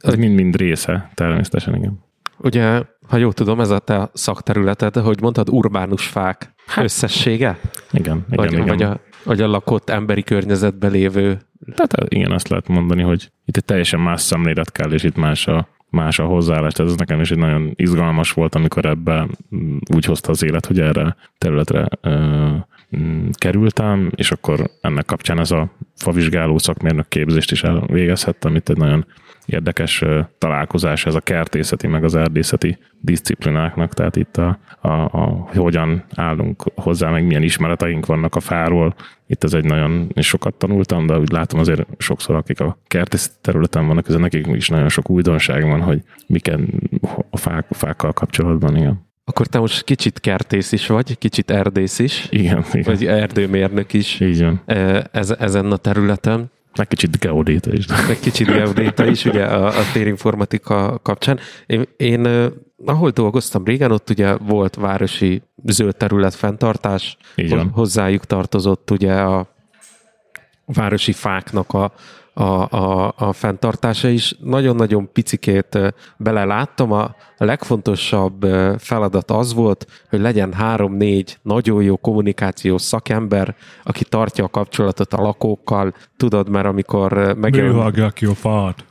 ez mind-mind része, természetesen igen. Ugye, ha jól tudom, ez a te szakterületed, hogy mondtad, urbánus fák hát, összessége? Igen, igen, vagy, igen. Vagy a, vagy a lakott emberi környezetben lévő tehát igen, azt lehet mondani, hogy itt egy teljesen más szemlélet kell, és itt más a, más a hozzáállás. Tehát ez nekem is egy nagyon izgalmas volt, amikor ebbe mm, úgy hozta az élet, hogy erre területre ö, mm, kerültem, és akkor ennek kapcsán ez a favizsgáló szakmérnök képzést is elvégezhettem, itt egy nagyon érdekes találkozás ez a kertészeti, meg az erdészeti disziplináknak, tehát itt a, a, a hogyan állunk hozzá, meg milyen ismereteink vannak a fáról. Itt ez egy nagyon, sokat tanultam, de úgy látom azért sokszor, akik a kertészeti területen vannak, ez nekik is nagyon sok újdonság van, hogy miken a, fák, a fákkal kapcsolatban, igen. Akkor te most kicsit kertész is vagy, kicsit erdész is. Igen, igen. Vagy erdőmérnök is. Így van. Ez, ezen a területen. Egy kicsit geodéta is. Egy kicsit geodéta is, ugye a, a térinformatika kapcsán. Én, én ahol dolgoztam régen, ott ugye volt városi zöld terület fenntartás, hozzájuk tartozott ugye a városi fáknak a, a, a, a fenntartása is. Nagyon-nagyon picikét beleláttam. A, legfontosabb feladat az volt, hogy legyen három-négy nagyon jó kommunikációs szakember, aki tartja a kapcsolatot a lakókkal. Tudod, mert amikor megjelenik... ki a fát.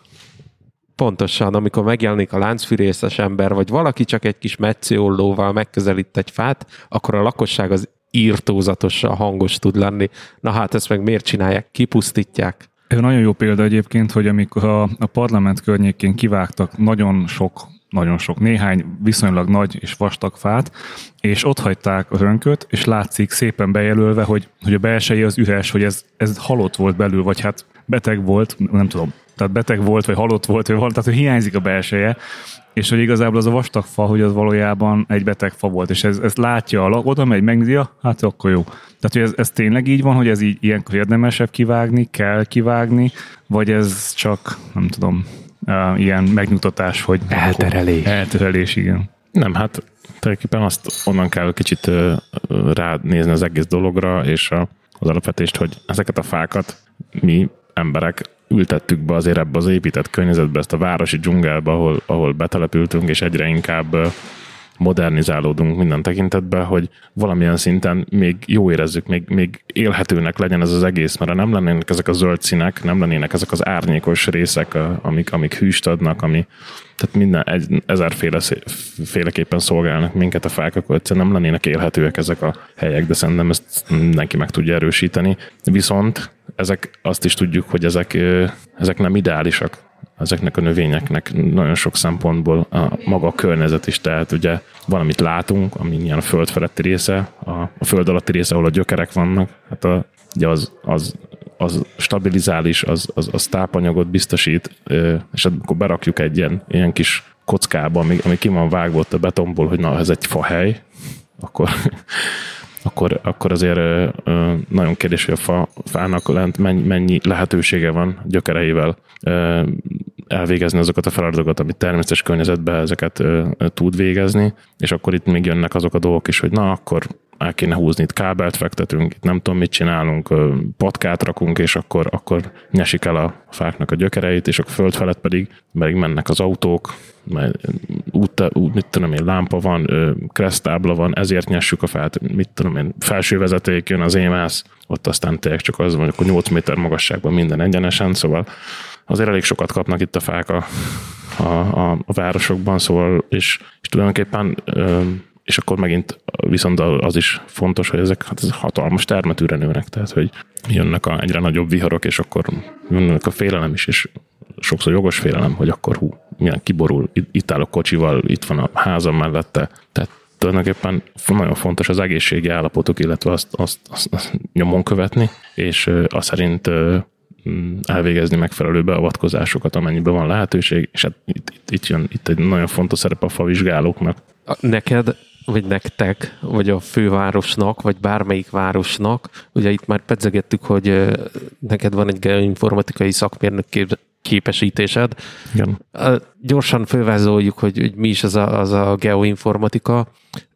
Pontosan, amikor megjelenik a láncfűrészes ember, vagy valaki csak egy kis metsziollóval megközelít egy fát, akkor a lakosság az írtózatosan hangos tud lenni. Na hát ezt meg miért csinálják? Kipusztítják. Ez nagyon jó példa egyébként, hogy amikor a, a parlament környékén kivágtak nagyon sok nagyon sok, néhány viszonylag nagy és vastag fát, és ott hagyták az önköt, és látszik szépen bejelölve, hogy, hogy a belseje az üres, hogy ez, ez halott volt belül, vagy hát beteg volt, nem tudom, tehát beteg volt, vagy halott volt, vagy valami, tehát hogy hiányzik a belseje, és hogy igazából az a vastag fa, hogy az valójában egy beteg fa volt, és ez, ez látja a oda megy, megnézi, hát akkor jó. Tehát, hogy ez, ez tényleg így van, hogy ez így ilyenkor érdemesebb kivágni, kell kivágni, vagy ez csak, nem tudom, uh, ilyen megnyugtatás, hogy... Elterelés. Elterelés, igen. Nem, hát tulajdonképpen azt onnan kell kicsit uh, ránézni az egész dologra, és a, az alapvetést, hogy ezeket a fákat mi emberek ültettük be azért ebbe az épített környezetbe, ezt a városi dzsungelbe, ahol, ahol betelepültünk, és egyre inkább modernizálódunk minden tekintetben, hogy valamilyen szinten még jó érezzük, még, még élhetőnek legyen ez az egész, mert nem lennének ezek a zöld színek, nem lennének ezek az árnyékos részek, amik, amik hűst adnak, ami, tehát minden egy, ezerféle féleképpen szolgálnak minket a fák, akkor egyszerűen nem lennének élhetőek ezek a helyek, de szerintem ezt mindenki meg tudja erősíteni. Viszont ezek azt is tudjuk, hogy ezek, ezek nem ideálisak. Ezeknek a növényeknek nagyon sok szempontból a maga a környezet is, tehát ugye valamit látunk, ami ilyen a föld feletti része, a, a föld alatti része, ahol a gyökerek vannak, hát a, ugye az, az, az stabilizális, az, az, az tápanyagot biztosít, és akkor berakjuk egy ilyen, ilyen kis kockába, ami, ami ki van vágva ott a betonból, hogy na, ez egy fahely, akkor, akkor, akkor azért nagyon kérdés, hogy a fa, fának lent mennyi, lehetősége van gyökereivel elvégezni azokat a feladatokat, amit természetes környezetben ezeket tud végezni, és akkor itt még jönnek azok a dolgok is, hogy na, akkor el kéne húzni, itt kábelt fektetünk, itt nem tudom, mit csinálunk, patkát rakunk, és akkor, akkor nyesik el a fáknak a gyökereit, és a föld felett pedig, pedig mennek az autók, mert út, út, mit tudom én, lámpa van, kresztábla van, ezért nyessük a fát, mit tudom én, felső vezeték jön az émász, ott aztán tényleg csak az van, akkor 8 méter magasságban minden egyenesen, szóval azért elég sokat kapnak itt a fák a, a, a, a városokban, szóval, és, és tulajdonképpen és akkor megint viszont az is fontos, hogy ezek hát ez hatalmas termetűre nőnek, tehát hogy jönnek a egyre nagyobb viharok, és akkor jönnek a félelem is, és sokszor jogos félelem, hogy akkor hú, milyen kiborul, itt áll a kocsival, itt van a házam mellette, tehát tulajdonképpen nagyon fontos az egészségi állapotok, illetve azt, azt, azt, azt nyomon követni, és azt szerint elvégezni megfelelő beavatkozásokat, amennyiben van lehetőség, és hát itt, itt, itt jön itt egy nagyon fontos szerep a favizsgálóknak. Neked vagy nektek, vagy a fővárosnak, vagy bármelyik városnak, ugye itt már pedzegettük, hogy neked van egy geoinformatikai szakmérnök képesítésed. Igen. Gyorsan fölvázoljuk, hogy, hogy mi is az a, az a geoinformatika.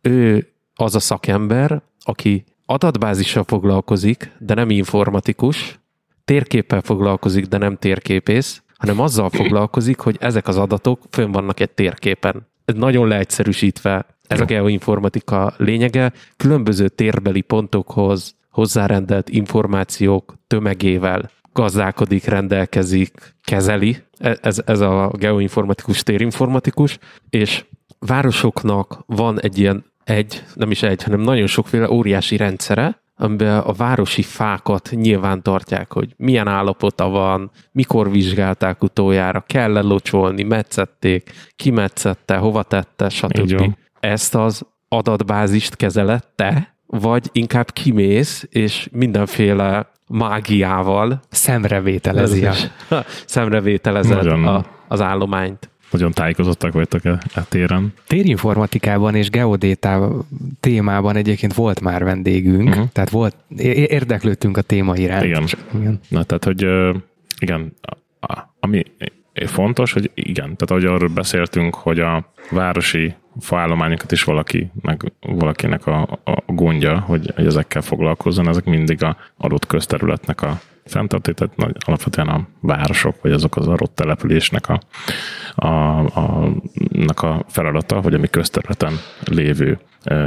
Ő az a szakember, aki adatbázissal foglalkozik, de nem informatikus, térképpel foglalkozik, de nem térképész, hanem azzal foglalkozik, hogy ezek az adatok fönn vannak egy térképen. Ez nagyon leegyszerűsítve ez a geoinformatika lényege. Különböző térbeli pontokhoz hozzárendelt információk tömegével gazdálkodik, rendelkezik, kezeli. E, ez, ez a geoinformatikus, térinformatikus, és városoknak van egy ilyen egy, nem is egy, hanem nagyon sokféle óriási rendszere, amiben a városi fákat nyilván tartják, hogy milyen állapota van, mikor vizsgálták utoljára, kell-e locsolni, metszették, kimetszette, hova tette, stb. Ezt az adatbázist kezelette, vagy inkább kimész, és mindenféle mágiával szemrevételezi. [LAUGHS] Szemrevételezed a, az állományt nagyon tájékozottak vagytok a, e, a e téren. Térinformatikában és geodéta témában egyébként volt már vendégünk, uh-huh. tehát volt, érdeklődtünk a téma iránt. Igen. igen. Na, tehát, hogy igen, ami fontos, hogy igen, tehát ahogy arról beszéltünk, hogy a városi faállományokat is valaki, meg valakinek a, a gondja, hogy, hogy ezekkel foglalkozzon, ezek mindig a adott közterületnek a fenntartó, tehát nagy, alapvetően a városok, vagy azok az adott településnek a, a, a, a feladata, hogy ami közterületen lévő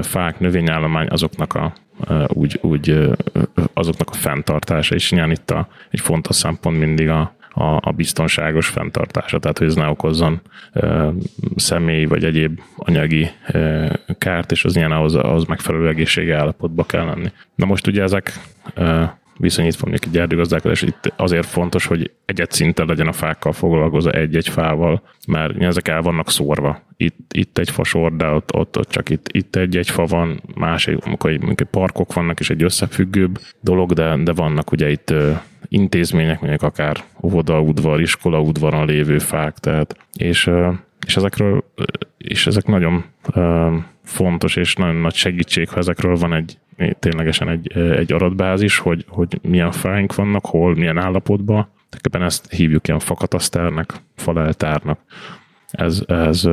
fák, növényállomány, azoknak a, úgy, úgy, azoknak a fenntartása, és nyilván itt a, egy fontos szempont mindig a, a, a biztonságos fenntartása, tehát hogy ez ne okozzon e, személyi vagy egyéb anyagi e, kárt, és az ilyen ahhoz, ahhoz megfelelő egészségi állapotba kell lenni. Na most ugye ezek e, viszonyítva mondjuk egy erdőgazdálkodás, itt azért fontos, hogy egyet szinten legyen a fákkal foglalkozva egy-egy fával, mert ezek el vannak szórva. Itt, itt egy fasor, de ott, ott, ott csak itt, itt egy-egy fa van, másik, amikor mondjuk parkok vannak, és egy összefüggőbb dolog, de, de vannak ugye itt ö, intézmények, mondjuk akár óvoda, udvar, iskola udvaron lévő fák, tehát, és, és ezekről, és ezek nagyon fontos és nagyon nagy segítség, ha ezekről van egy ténylegesen egy, egy adatbázis, hogy, hogy milyen fáink vannak, hol, milyen állapotban. Tehát ezt hívjuk ilyen fakatasztárnak, faleltárnak. Ez, ez,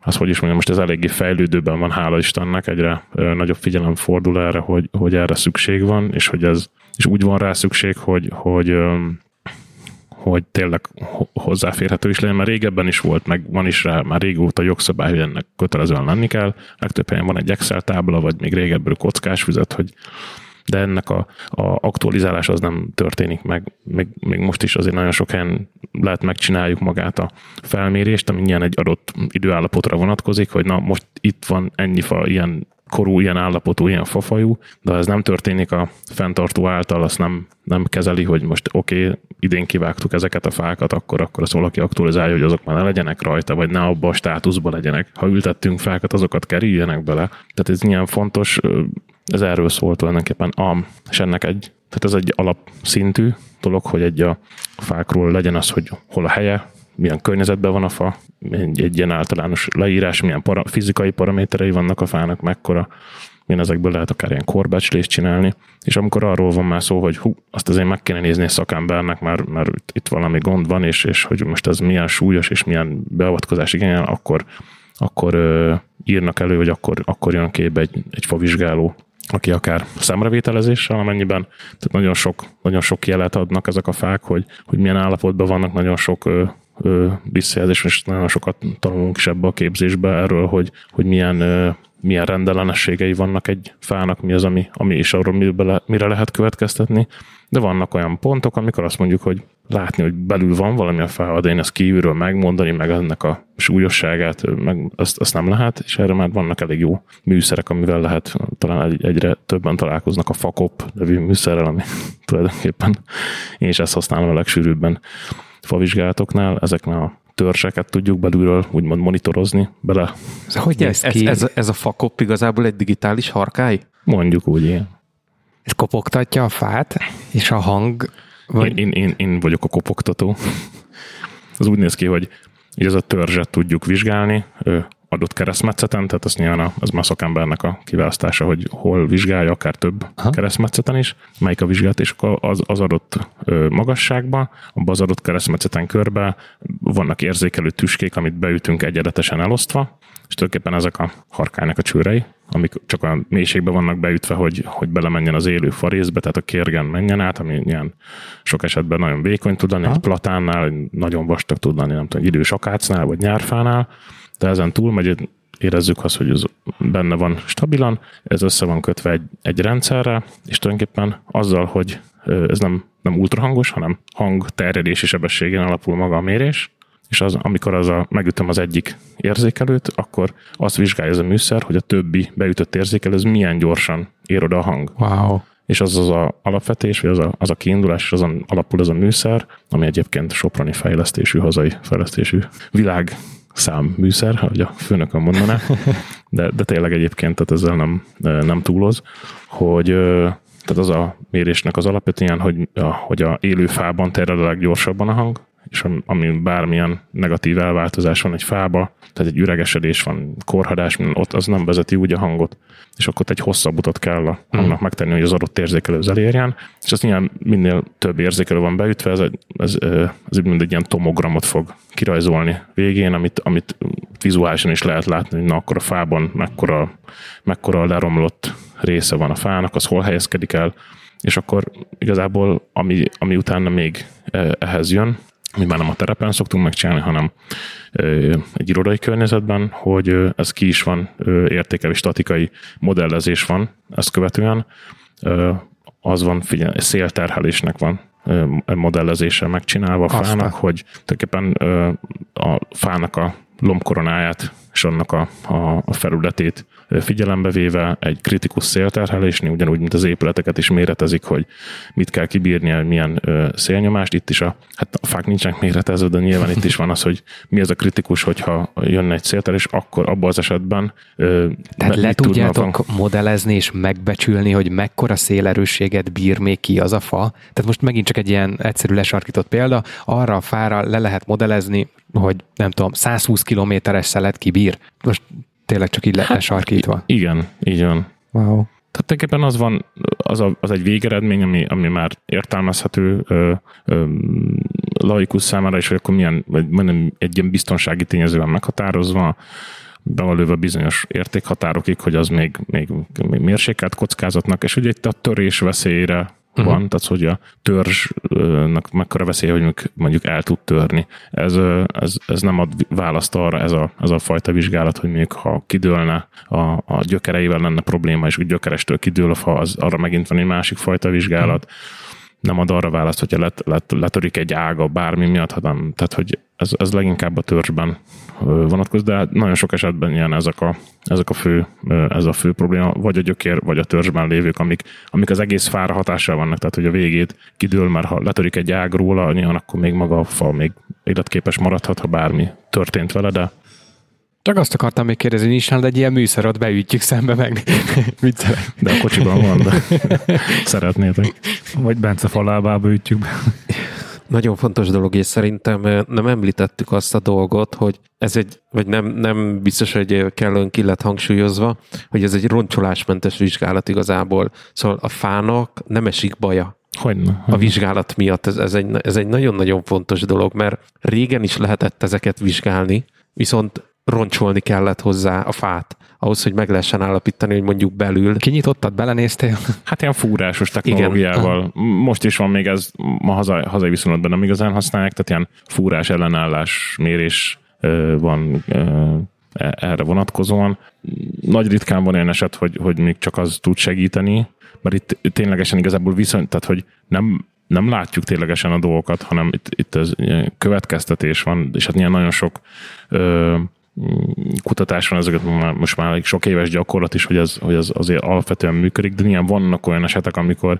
az hogy is mondjam, most ez eléggé fejlődőben van, hála Istennek, egyre nagyobb figyelem fordul erre, hogy, hogy erre szükség van, és hogy ez és úgy van rá szükség, hogy, hogy hogy tényleg hozzáférhető is legyen, mert régebben is volt, meg van is rá már régóta jogszabály, hogy ennek kötelezően lenni kell. Legtöbb helyen van egy Excel tábla, vagy még régebből kockás füzet, hogy de ennek a, a aktualizálás az nem történik meg. Még, még most is azért nagyon sok helyen lehet megcsináljuk magát a felmérést, ami ilyen egy adott időállapotra vonatkozik, hogy na most itt van ennyi fa, ilyen korú, ilyen állapotú, ilyen fafajú, de ez nem történik a fenntartó által, azt nem, nem kezeli, hogy most oké, okay, idén kivágtuk ezeket a fákat, akkor, akkor azt valaki aktualizálja, hogy azok már ne legyenek rajta, vagy ne abba a státuszba legyenek. Ha ültettünk fákat, azokat kerüljenek bele. Tehát ez ilyen fontos, ez erről szólt tulajdonképpen. A, és ennek egy, tehát ez egy alapszintű dolog, hogy egy a fákról legyen az, hogy hol a helye, milyen környezetben van a fa, egy, egy ilyen általános leírás, milyen para, fizikai paraméterei vannak a fának, mekkora, milyen ezekből lehet akár ilyen korbecslést csinálni, és amikor arról van már szó, hogy hú, azt azért meg kéne nézni a szakembernek, mert, mert itt valami gond van, és, és hogy most ez milyen súlyos, és milyen beavatkozás igényel, akkor, akkor ö, írnak elő, hogy akkor, akkor jön képbe egy, egy favizsgáló, aki akár szemrevételezéssel, amennyiben, tehát nagyon sok, nagyon sok jelet adnak ezek a fák, hogy, hogy milyen állapotban vannak, nagyon sok ö, visszajelzés, és nagyon sokat tanulunk is ebbe a képzésbe erről, hogy, hogy milyen, milyen rendellenességei vannak egy fának, mi az, ami, ami is arról mire, mire lehet következtetni. De vannak olyan pontok, amikor azt mondjuk, hogy látni, hogy belül van valami a fá, de én ezt kívülről megmondani, meg ennek a súlyosságát, meg azt, azt nem lehet, és erre már vannak elég jó műszerek, amivel lehet, talán egy, egyre többen találkoznak a fakop nevű műszerrel, ami tulajdonképpen én is ezt használom a legsűrűbben favizsgálatoknál ezeknél a törzseket tudjuk belülről úgymond monitorozni bele. Ez hogy ez, ez, ez, ez a fakop igazából egy digitális harkály? Mondjuk úgy, igen. Ez kopogtatja a fát, és a hang... Vagy... Én, én, én, én vagyok a kopogtató. [LAUGHS] Az úgy néz ki, hogy ez a törzset tudjuk vizsgálni, adott keresztmetszeten, tehát az nyilván az már szakembernek a kiválasztása, hogy hol vizsgálja, akár több Aha. keresztmetszeten is, melyik a vizsgálat, és akkor az, az adott magasságban, abban az adott keresztmetszeten körbe vannak érzékelő tüskék, amit beütünk egyenletesen elosztva, és tulajdonképpen ezek a harkánynak a csőrei, amik csak a mélységben vannak beütve, hogy, hogy belemenjen az élő farészbe, tehát a kérgen menjen át, ami ilyen sok esetben nagyon vékony tud lenni, egy platánnál, nagyon vastag tud lenni, nem tudom, egy idős akácnál, vagy nyárfánál, de ezen túl megy, érezzük azt, hogy ez benne van stabilan, ez össze van kötve egy, egy rendszerre, és tulajdonképpen azzal, hogy ez nem, nem ultrahangos, hanem hang terjedési sebességen alapul maga a mérés, és az, amikor az a, megütöm az egyik érzékelőt, akkor azt vizsgálja ez a műszer, hogy a többi beütött érzékelő az milyen gyorsan ér oda a hang. Wow. És az az a alapvetés, vagy az a, az a kiindulás, és azon alapul ez a műszer, ami egyébként soproni fejlesztésű, hazai fejlesztésű világ számműszer, ahogy a főnökön mondaná, de, de tényleg egyébként tehát ezzel nem, nem túloz, hogy tehát az a mérésnek az alapja ilyen, hogy a, hogy a élő fában terjed a leggyorsabban a hang, és ami bármilyen negatív elváltozás van egy fába, tehát egy üregesedés van, korhadás, ott az nem vezeti úgy a hangot, és akkor egy hosszabb utat kell a hangnak megtenni, hogy az adott érzékelő elérjen, és az ilyen minél több érzékelő van beütve, ez, ez, ez mind egy ilyen tomogramot fog kirajzolni végén, amit, amit vizuálisan is lehet látni, hogy na akkor a fában mekkora, mekkora leromlott része van a fának, az hol helyezkedik el, és akkor igazából ami, ami utána még ehhez jön, mi már nem a terepen szoktunk megcsinálni, hanem egy irodai környezetben, hogy ez ki is van, értékelő statikai modellezés van ezt követően. Az van, figyelj, szélterhelésnek van modellezése megcsinálva a fának, Aztán. hogy tulajdonképpen a fának a lombkoronáját és annak a, a, a felületét figyelembe véve egy kritikus szélterhelésnél, ugyanúgy, mint az épületeket is méretezik, hogy mit kell kibírni, milyen szélnyomást. Itt is a, hát a fák nincsenek méretezve, de nyilván itt is van az, hogy mi az a kritikus, hogyha jönne egy szélterhelés, akkor abban az esetben Tehát le tudjátok van... modellezni és megbecsülni, hogy mekkora szélerősséget bír még ki az a fa. Tehát most megint csak egy ilyen egyszerű lesarkított példa, arra a fára le lehet modellezni, hogy nem tudom, 120 kilométeres szelet kibír. Most tényleg csak így hát, lesarkítva. Igen, így van. Wow. Tehát tulajdonképpen az van, az, a, az egy végeredmény, ami, ami már értelmezhető ö, ö, laikus számára is, hogy akkor milyen, vagy mondom, egy ilyen biztonsági tényezőben meghatározva, bevalőve bizonyos értékhatárokig, hogy az még, még, még mérsékelt kockázatnak, és ugye itt a törés veszélyre uh-huh. van, tehát hogy a törzsnek mekkora veszélye, hogy mondjuk el tud törni. Ez, ez, ez nem ad választ arra, ez a, ez a fajta vizsgálat, hogy mondjuk ha kidőlne a, a gyökereivel lenne probléma, és úgy gyökerestől kidől a fa, az arra megint van egy másik fajta vizsgálat. Uh-huh nem ad arra választ, hogyha let, let, letörik egy ága bármi miatt, hanem, tehát hogy ez, ez leginkább a törzsben vonatkozik, de nagyon sok esetben ilyen ezek a, ezek a fő, ez a fő probléma, vagy a gyökér, vagy a törzsben lévők, amik, amik az egész fára hatással vannak, tehát hogy a végét kidől, mert ha letörik egy ág róla, nyilván akkor még maga a fa még életképes maradhat, ha bármi történt vele, de csak azt akartam még kérdezni, nincs egy ilyen műszerot beütjük szembe meg. [LAUGHS] de a kocsiban van, de [LAUGHS] szeretnétek. Vagy Bence falábába ütjük be. Nagyon fontos dolog, és szerintem nem említettük azt a dolgot, hogy ez egy, vagy nem, nem biztos, hogy kellően ki lett hangsúlyozva, hogy ez egy roncsolásmentes vizsgálat igazából. Szóval a fának nem esik baja. Hogyne, A vizsgálat miatt ez, ez, egy, ez egy nagyon-nagyon fontos dolog, mert régen is lehetett ezeket vizsgálni, viszont roncsolni kellett hozzá a fát, ahhoz, hogy meg lehessen állapítani, hogy mondjuk belül. Kinyitottad, belenéztél? Hát ilyen fúrásos technológiával. Igen. Most is van még ez, ma hazai, hazai viszonylatban nem igazán használják, tehát ilyen fúrás ellenállás mérés van e, erre vonatkozóan. Nagy ritkán van olyan eset, hogy, hogy még csak az tud segíteni, mert itt ténylegesen igazából viszony, tehát hogy nem nem látjuk ténylegesen a dolgokat, hanem itt, itt ez következtetés van, és hát ilyen nagyon sok ö, kutatás van, ezeket most már sok éves gyakorlat is, hogy ez, hogy ez azért alapvetően működik, de nyilván vannak olyan esetek, amikor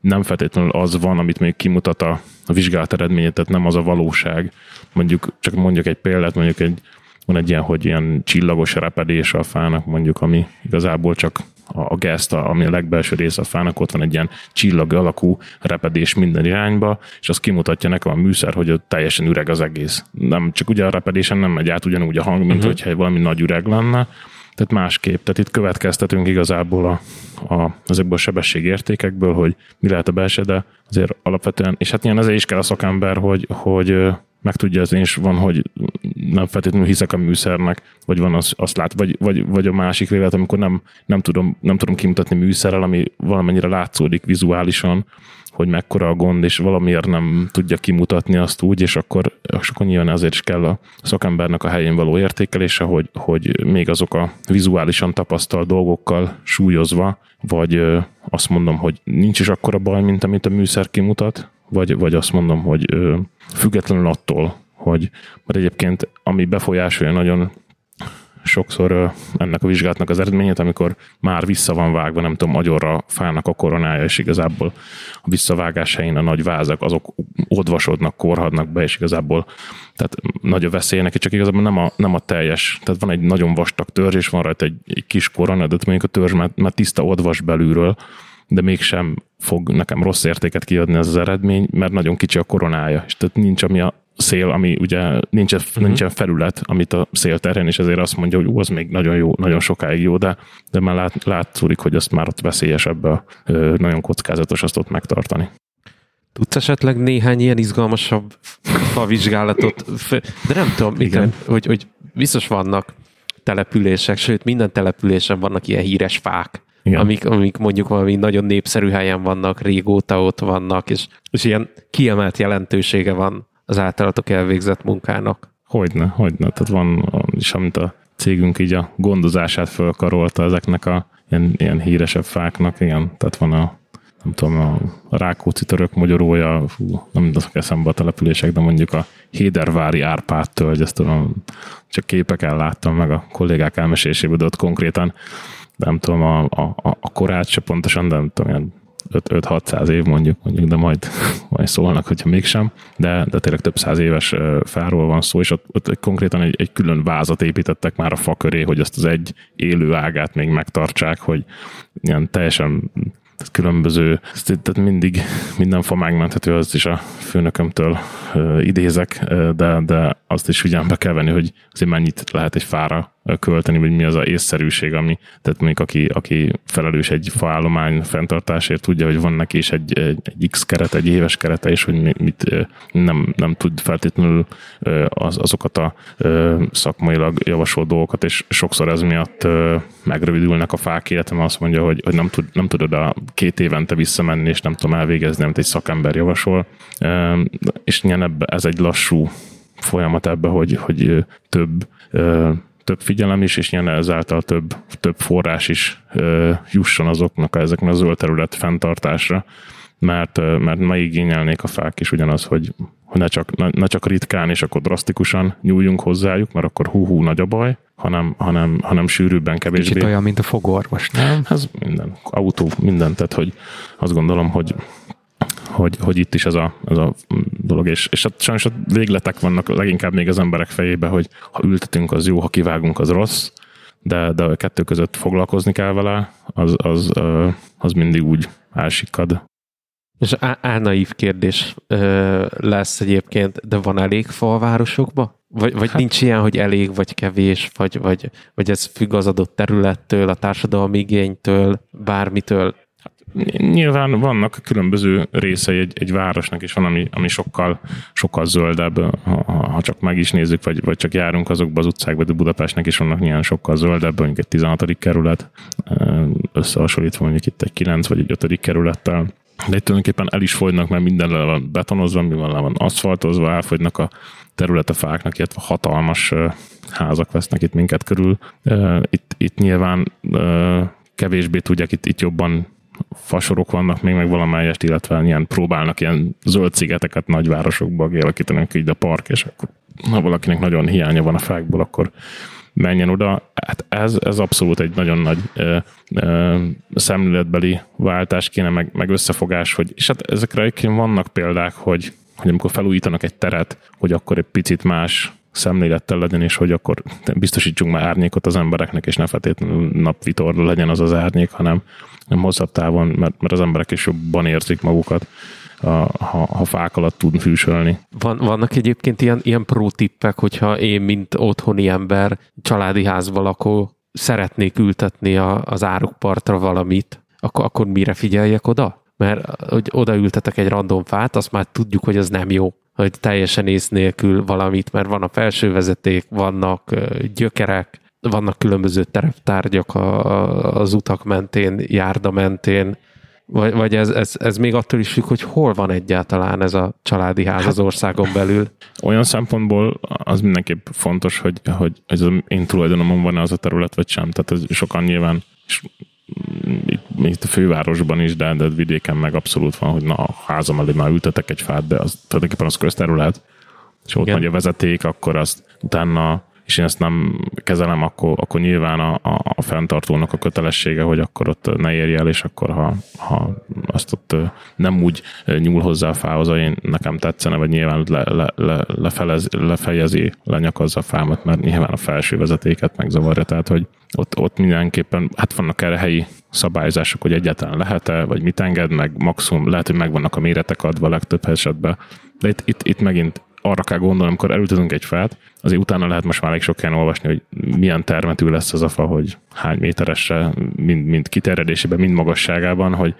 nem feltétlenül az van, amit még kimutat a, a vizsgálat eredménye, tehát nem az a valóság. Mondjuk, csak mondjuk egy példát, mondjuk egy, van egy ilyen, hogy ilyen csillagos repedés a fának, mondjuk, ami igazából csak a, a geszt, ami a legbelső része a fának, ott van egy ilyen csillag alakú repedés minden irányba, és az kimutatja nekem a műszer, hogy ott teljesen üreg az egész. Nem, csak ugye a repedésen nem megy át ugyanúgy a hang, mint uh-huh. hogyha valami nagy üreg lenne, tehát másképp. Tehát itt következtetünk igazából a, a, ezekből a sebességértékekből, hogy mi lehet a belső, de azért alapvetően, és hát nyilván ezért is kell a szakember, hogy, hogy meg tudja az és van, hogy nem feltétlenül hiszek a műszernek, vagy van az, azt lát, vagy, vagy, vagy a másik véglet, amikor nem, nem, tudom, nem tudom kimutatni műszerrel, ami valamennyire látszódik vizuálisan, hogy mekkora a gond, és valamiért nem tudja kimutatni azt úgy, és akkor, és akkor nyilván azért is kell a szakembernek a helyén való értékelése, hogy, hogy még azok a vizuálisan tapasztalt dolgokkal súlyozva, vagy azt mondom, hogy nincs is akkora baj, mint amit a műszer kimutat, vagy, vagy azt mondom, hogy függetlenül attól, hogy mert egyébként ami befolyásolja nagyon sokszor ennek a vizsgálatnak az eredményét, amikor már vissza van vágva, nem tudom, agyonra fának a koronája, és igazából a visszavágás helyén a nagy vázak, azok odvasodnak, korhadnak be, és igazából tehát nagy a veszély neki, csak igazából nem a, nem a teljes. Tehát van egy nagyon vastag törzs, és van rajta egy, egy kis korona, de mondjuk a törzs már, már tiszta odvas belülről, de mégsem fog nekem rossz értéket kiadni ez az eredmény, mert nagyon kicsi a koronája, és tehát nincs ami a szél, ami ugye nincs, uh-huh. nincsen felület, amit a szél terhen, és ezért azt mondja, hogy ú, az még nagyon jó, nagyon sokáig jó, de, de már lát, látszódik, hogy azt már ott veszélyesebb, nagyon kockázatos azt ott megtartani. Tudsz esetleg néhány ilyen izgalmasabb vizsgálatot? De nem tudom, igen. hogy, hogy biztos vannak települések, sőt minden településen vannak ilyen híres fák, igen. Amik, amik mondjuk valami nagyon népszerű helyen vannak, régóta ott vannak, és, és ilyen kiemelt jelentősége van az általatok elvégzett munkának. Hogyne, hogyne. Tehát van is, amit a cégünk így a gondozását fölkarolta ezeknek a ilyen, ilyen híresebb fáknak, igen. Tehát van a nem tudom, a, a Rákóczi török magyarója, fú, nem tudok eszembe a települések, de mondjuk a Hédervári Árpád tölgy, ezt tudom, csak képeken láttam meg a kollégák elmeséléséből, de ott konkrétan nem tudom a, a, a korát se pontosan, de nem tudom, ilyen 5-600 év mondjuk, mondjuk, de majd, [LAUGHS] majd szólnak, hogyha mégsem, de, de tényleg több száz éves fáról van szó, és ott, ott konkrétan egy, egy külön vázat építettek már a fa köré, hogy ezt az egy élő ágát még megtartsák, hogy ilyen teljesen tehát különböző, tehát mindig minden fa megmenthető, az is a főnökömtől idézek, de, de azt is figyelembe kell venni, hogy azért mennyit lehet egy fára költeni, vagy mi az a észszerűség, ami, tehát mondjuk aki, aki felelős egy faállomány fenntartásért, tudja, hogy van neki is egy, egy, egy X keret, egy éves kerete, és hogy mit nem, nem tud feltétlenül az, azokat a szakmailag javasolt dolgokat, és sokszor ez miatt megrövidülnek a fák életem, azt mondja, hogy, hogy nem, tud, nem tudod a két évente visszamenni, és nem tudom elvégezni, amit egy szakember javasol. És ebbe, ez egy lassú folyamat ebbe, hogy, hogy több több figyelem is, és nyilván ezáltal több, több forrás is jusson azoknak ezeknek a zöld terület fenntartásra, mert, mert megigényelnék a fák is ugyanaz, hogy, hogy ne, csak, ne, ne csak ritkán és akkor drasztikusan nyúljunk hozzájuk, mert akkor hú-hú nagy a baj, hanem, hanem, hanem sűrűbben, kevésbé. Kicsit olyan, mint a fogorvos, nem? Ez minden, autó, minden, tehát hogy azt gondolom, hogy hogy, hogy itt is ez a, ez a dolog, és, és hát sajnos a végletek vannak leginkább még az emberek fejébe, hogy ha ültetünk, az jó, ha kivágunk, az rossz, de, de a kettő között foglalkozni kell vele, az, az, az mindig úgy elsikad. És álnaív kérdés lesz egyébként, de van elég fa a városokba? Vagy, vagy hát, nincs ilyen, hogy elég, vagy kevés, vagy, vagy, vagy ez függ az adott területtől, a társadalmi igénytől, bármitől? Nyilván vannak különböző részei egy, egy városnak, és van, ami, ami sokkal, sokkal zöldebb, ha, ha csak meg is nézzük, vagy, vagy csak járunk azokba az utcákba, de Budapestnek is vannak nyilván sokkal zöldebb, mondjuk egy 16. kerület, összehasonlítva mondjuk itt egy 9 vagy egy 5. kerülettel. De itt tulajdonképpen el is fogynak, mert minden le van betonozva, mi van le van aszfaltozva, elfogynak a terület a fáknak, illetve hatalmas házak vesznek itt minket körül. Itt, itt nyilván kevésbé tudják itt, itt jobban fasorok vannak még, meg valamelyest, illetve ilyen próbálnak ilyen zöld szigeteket nagyvárosokba kialakítani, így a park, és akkor ha valakinek nagyon hiánya van a fákból, akkor menjen oda. Hát ez, ez abszolút egy nagyon nagy ö, ö, szemléletbeli váltás kéne, meg, meg összefogás, hogy, és hát ezekre vannak példák, hogy, hogy amikor felújítanak egy teret, hogy akkor egy picit más szemlélettel legyen, és hogy akkor biztosítsunk már árnyékot az embereknek, és ne feltétlenül napvitorra legyen az az árnyék, hanem nem hosszabb távon, mert, mert az emberek is jobban érzik magukat, ha, ha fák alatt tud fűsölni. Van, vannak egyébként ilyen, ilyen pro tippek, hogyha én, mint otthoni ember, családi házba lakó, szeretnék ültetni a, az árukpartra valamit, akkor, akkor mire figyeljek oda? Mert hogy odaültetek egy random fát, azt már tudjuk, hogy az nem jó hogy teljesen ész nélkül valamit, mert van a felső vezeték, vannak gyökerek, vannak különböző tereptárgyak az utak mentén, járda mentén, vagy, vagy ez, ez, ez még attól is függ, hogy hol van egyáltalán ez a családi ház az országon belül? Olyan szempontból az mindenképp fontos, hogy, hogy ez az én tulajdonomon van az a terület, vagy sem. Tehát ez sokan nyilván, és itt, itt a fővárosban is, de, de vidéken meg abszolút van, hogy na, a házam elé már ültetek egy fát, de az tulajdonképpen az közterület, és ott Igen. megy a vezeték, akkor azt utána és én ezt nem kezelem, akkor, akkor nyilván a, a, a fenntartónak a kötelessége, hogy akkor ott ne érje el, és akkor ha, ha azt ott nem úgy nyúl hozzá a fához, hogy én nekem tetszene, vagy nyilván le, le, le, lefelez, lefejezi, lenyakazza a fámat, mert nyilván a felső vezetéket megzavarja, tehát hogy ott, ott mindenképpen, hát vannak erre helyi szabályzások, hogy egyáltalán lehet-e, vagy mit enged, meg maximum lehet, hogy megvannak a méretek adva legtöbb esetben. De itt, itt, itt megint arra kell gondolni, amikor elültetünk egy fát, azért utána lehet most már elég sok olvasni, hogy milyen termetű lesz az a fa, hogy hány méteresre, mind, mind kiterjedésében, mind magasságában, hogy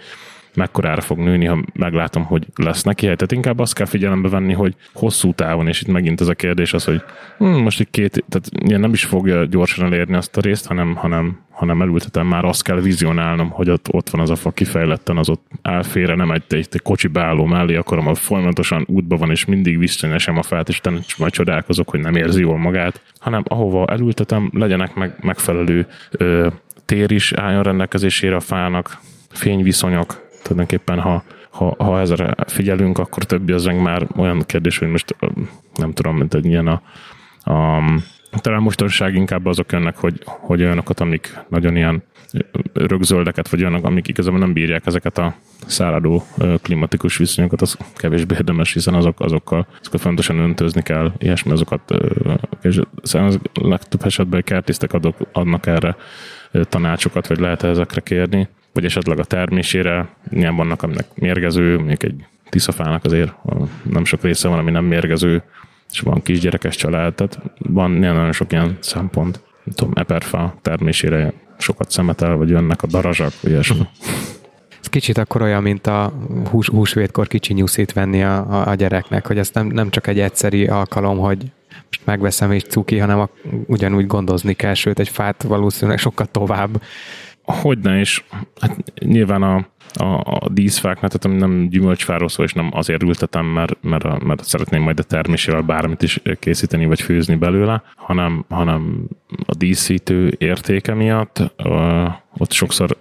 mekkorára fog nőni, ha meglátom, hogy lesz neki hely. Tehát inkább azt kell figyelembe venni, hogy hosszú távon, és itt megint ez a kérdés az, hogy hm, most egy két, tehát nem is fogja gyorsan elérni azt a részt, hanem, hanem, hanem elültetem, már azt kell vizionálnom, hogy ott, ott van az a fa kifejletten, az ott elfére, nem egy, egy, egy kocsi beálló mellé akarom, a folyamatosan útban van, és mindig visszanyesem a fát, és utána majd csodálkozok, hogy nem érzi jól magát, hanem ahova elültetem, legyenek meg megfelelő ö, tér is álljon rendelkezésére a fának, fényviszonyok, tulajdonképpen ha, ha, ha ezre figyelünk, akkor többi az meg már olyan kérdés, hogy most nem tudom, mint egy ilyen a, a talán mostanság inkább azok jönnek, hogy, hogy olyanokat, amik nagyon ilyen rögzöldeket, vagy olyanok, amik igazából nem bírják ezeket a száradó klimatikus viszonyokat, az kevésbé érdemes, hiszen azok, azokkal, azokat fontosan öntözni kell, ilyesmi azokat, és az legtöbb esetben kertisztek adok, adnak erre tanácsokat, vagy lehet ezekre kérni vagy esetleg a termésére. Nyilván vannak, aminek mérgező, mondjuk egy tiszafának azért nem sok része van, ami nem mérgező, és van kisgyerekes család, tehát van nagyon sok ilyen szempont. nem tudom, eperfa termésére sokat szemetel, vagy jönnek a darazsak, vagy ilyesmi. Ez kicsit akkor olyan, mint a hús, húsvétkor kicsi nyuszit venni a, a, a gyereknek, hogy ez nem, nem csak egy egyszeri alkalom, hogy most megveszem és cuki, hanem a, ugyanúgy gondozni kell, sőt egy fát valószínűleg sokkal tovább. Hogyne is. Hát nyilván a, a, a díszfáknál, tehát nem gyümölcsfáról és nem azért ültetem, mert, mert, mert szeretném majd a termésével bármit is készíteni, vagy főzni belőle, hanem, hanem a díszítő értéke miatt ott sokszor...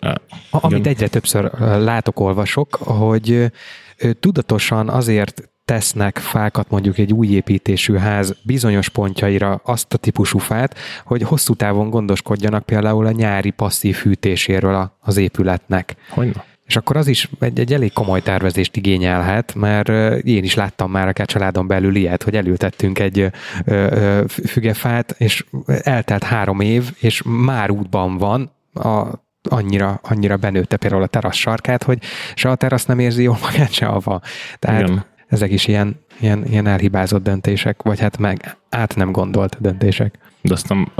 Amit igen. egyre többször látok, olvasok, hogy tudatosan azért tesznek fákat mondjuk egy új építésű ház bizonyos pontjaira azt a típusú fát, hogy hosszú távon gondoskodjanak például a nyári passzív hűtéséről az épületnek. Hogyne? És akkor az is egy, egy elég komoly tervezést igényelhet, mert én is láttam már a családon belül ilyet, hogy elültettünk egy fügefát, és eltelt három év, és már útban van a annyira, annyira benőtte például a terasz sarkát, hogy se a terasz nem érzi jól magát, se a va. Tehát Igen. Ezek is ilyen, ilyen, ilyen elhibázott döntések, vagy hát meg át nem gondolt döntések. De aztán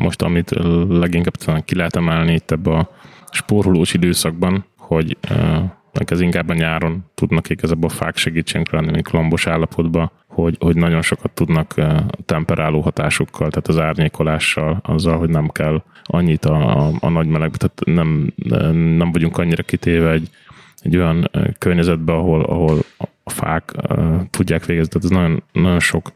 most, amit leginkább talán ki lehet emelni itt ebbe a spórolós időszakban, hogy meg ez inkább a nyáron tudnak igazából fák segítségünk lenni, lombos állapotban, hogy, hogy nagyon sokat tudnak temperáló hatásukkal, tehát az árnyékolással, azzal, hogy nem kell annyit a, a, a nagy melegbe, tehát nem, nem vagyunk annyira kitéve egy, egy olyan környezetbe, ahol, ahol a fák tudják végezni, tehát ez nagyon, nagyon sok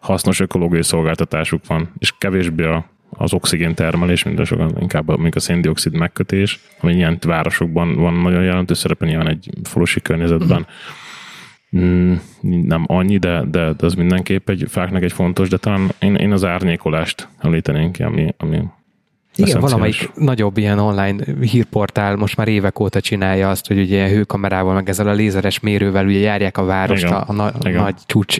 hasznos ökológiai szolgáltatásuk van, és kevésbé a az oxigén termelés, mint sokan, inkább mint a széndiokszid megkötés, ami ilyen városokban van nagyon jelentős szerepe, nyilván egy falusi környezetben. Mm, nem annyi, de, de, de az mindenképp egy fáknak egy fontos, de talán én, én az árnyékolást említenénk ki, ami, ami igen, valamelyik nagyobb ilyen online hírportál most már évek óta csinálja azt, hogy ugye hőkamerával, meg ezzel a lézeres mérővel ugye járják a várost Igen. a, a, na, Igen. nagy csúcs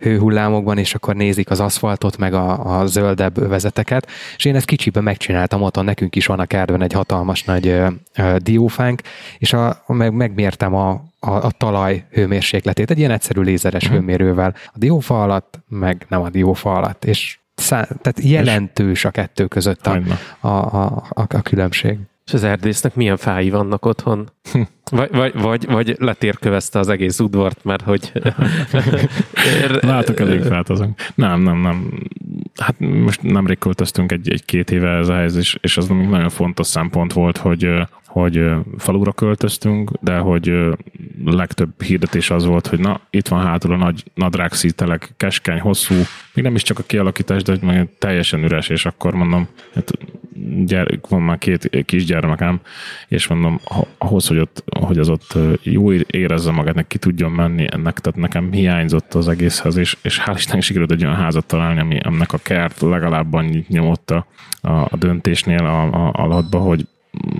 hőhullámokban, és akkor nézik az aszfaltot, meg a, a zöldebb övezeteket. És én ezt kicsiben megcsináltam otthon, nekünk is van a kertben egy hatalmas nagy ö, ö, diófánk, és a, meg, megmértem a, a, a talaj hőmérsékletét egy ilyen egyszerű lézeres uh-huh. hőmérővel. A diófa alatt, meg nem a diófa alatt, és szá, tehát jelentős a kettő között a, a, a, a, a különbség. És az erdésznek milyen fái vannak otthon? [LAUGHS] Vagy, vagy, vagy, vagy letérkövezte az egész udvart, mert hogy... [LAUGHS] Látok elég fát azon. Nem, nem, nem. Hát most nemrég költöztünk egy, egy két éve ez a helyzet, és, és az nagyon fontos szempont volt, hogy hogy falura költöztünk, de hogy legtöbb hirdetés az volt, hogy na, itt van hátul a nagy nadrágszítelek, keskeny, hosszú, még nem is csak a kialakítás, de hogy meg teljesen üres, és akkor mondom, hát gyere, van már két kisgyermekem, és mondom, ahhoz, hogy, ott, hogy az ott jó érezze magát, neki ki tudjon menni, ennek, tehát nekem hiányzott az egészhez, és, és hál' Istennek sikerült egy olyan házat találni, ami, aminek a kert legalább annyit nyomott a, a döntésnél a, a, alattba, hogy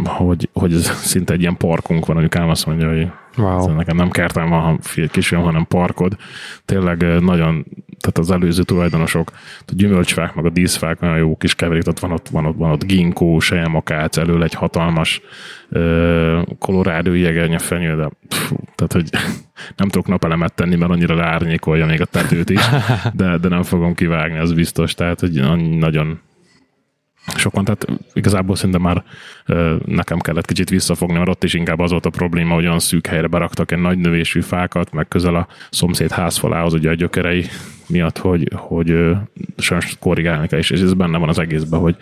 hogy, hogy ez [LAUGHS] szinte egy ilyen parkunk van, anyukám azt mondja, hogy wow. nekem nem kertem van kisfiam, hanem parkod. Tényleg nagyon, tehát az előző tulajdonosok, a gyümölcsfák, meg a díszfák nagyon jó kis keverék, ott van ott, van ott, van ott ginkó, sejemakác, elől egy hatalmas kolorádó jegelnye fenyő, de pff, tehát, hogy [LAUGHS] nem tudok napelemet tenni, mert annyira leárnyékolja még a tetőt is, [LAUGHS] de, de nem fogom kivágni, az biztos, tehát, hogy nagyon sokan, tehát igazából szerintem már nekem kellett kicsit visszafogni, mert ott is inkább az volt a probléma, hogy olyan szűk helyre beraktak egy nagy növésű fákat, meg közel a szomszéd házfalához, ugye a gyökerei miatt, hogy, hogy sajnos korrigálni kell, és ez benne van az egészben, hogy,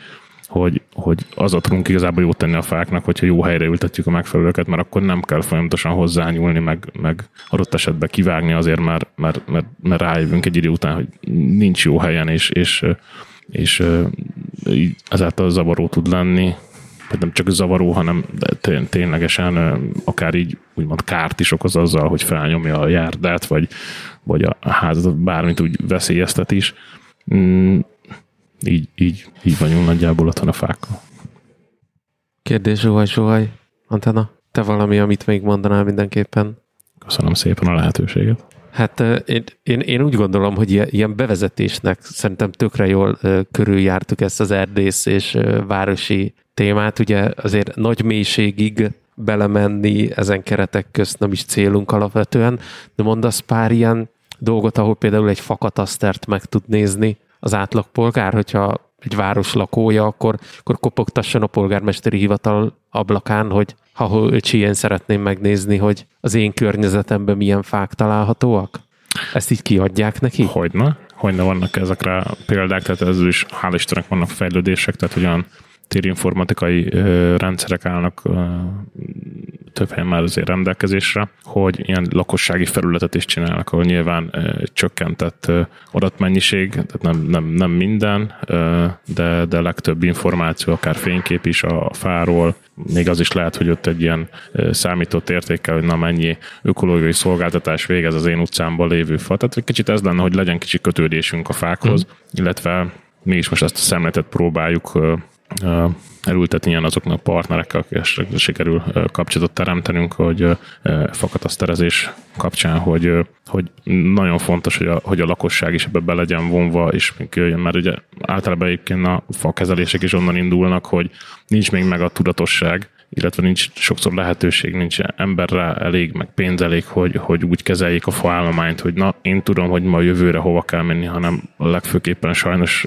hogy, hogy az a tudunk igazából jót tenni a fáknak, hogyha jó helyre ültetjük a megfelelőket, mert akkor nem kell folyamatosan hozzányúlni, meg, meg adott esetben kivágni azért, mert, mert, mert, mert rájövünk egy idő után, hogy nincs jó helyen, és, és és így ezáltal zavaró tud lenni, vagy nem csak zavaró, hanem ténylegesen akár így úgymond kárt is okoz azzal, hogy felnyomja a járdát, vagy, vagy a házat bármit úgy veszélyeztet is. Mm, így, így, így vagyunk nagyjából otthon a fákkal. Kérdés, Zsuhaj, Zsuhaj, Antena, te valami, amit még mondanál mindenképpen? Köszönöm szépen a lehetőséget. Hát én, én, én úgy gondolom, hogy ilyen bevezetésnek szerintem tökre jól körüljártuk ezt az erdész és városi témát. Ugye azért nagy mélységig belemenni ezen keretek közt nem is célunk alapvetően, de mondasz pár ilyen dolgot, ahol például egy fakatasztert meg tud nézni az átlagpolgár, hogyha egy város lakója, akkor, akkor kopogtasson a polgármesteri hivatal ablakán, hogy ha öcsi, én szeretném megnézni, hogy az én környezetemben milyen fák találhatóak? Ezt így kiadják neki? Hogyne, hogyne vannak ezekre példák, tehát ez is hál' Istennek vannak fejlődések, tehát olyan térinformatikai rendszerek állnak több helyen már azért rendelkezésre, hogy ilyen lakossági felületet is csinálnak, ahol nyilván csökkentett adatmennyiség, tehát nem, nem, nem minden, de, de legtöbb információ, akár fénykép is a fáról, még az is lehet, hogy ott egy ilyen számított értékkel, hogy na mennyi ökológiai szolgáltatás végez az én utcámban lévő fa. Tehát egy kicsit ez lenne, hogy legyen kicsi kötődésünk a fákhoz, mm. illetve mi is most ezt a szemletet próbáljuk elültetni ilyen azoknak a partnerekkel, akikkel sikerül kapcsolatot teremtenünk, hogy fakataszterezés kapcsán, hogy, hogy nagyon fontos, hogy a, hogy a lakosság is ebbe be legyen vonva, és jöjjön, mert ugye általában egyébként a fakezelések is onnan indulnak, hogy nincs még meg a tudatosság, illetve nincs sokszor lehetőség, nincs emberre elég, meg pénz elég, hogy, hogy úgy kezeljék a faállományt, hogy na, én tudom, hogy ma jövőre hova kell menni, hanem legfőképpen sajnos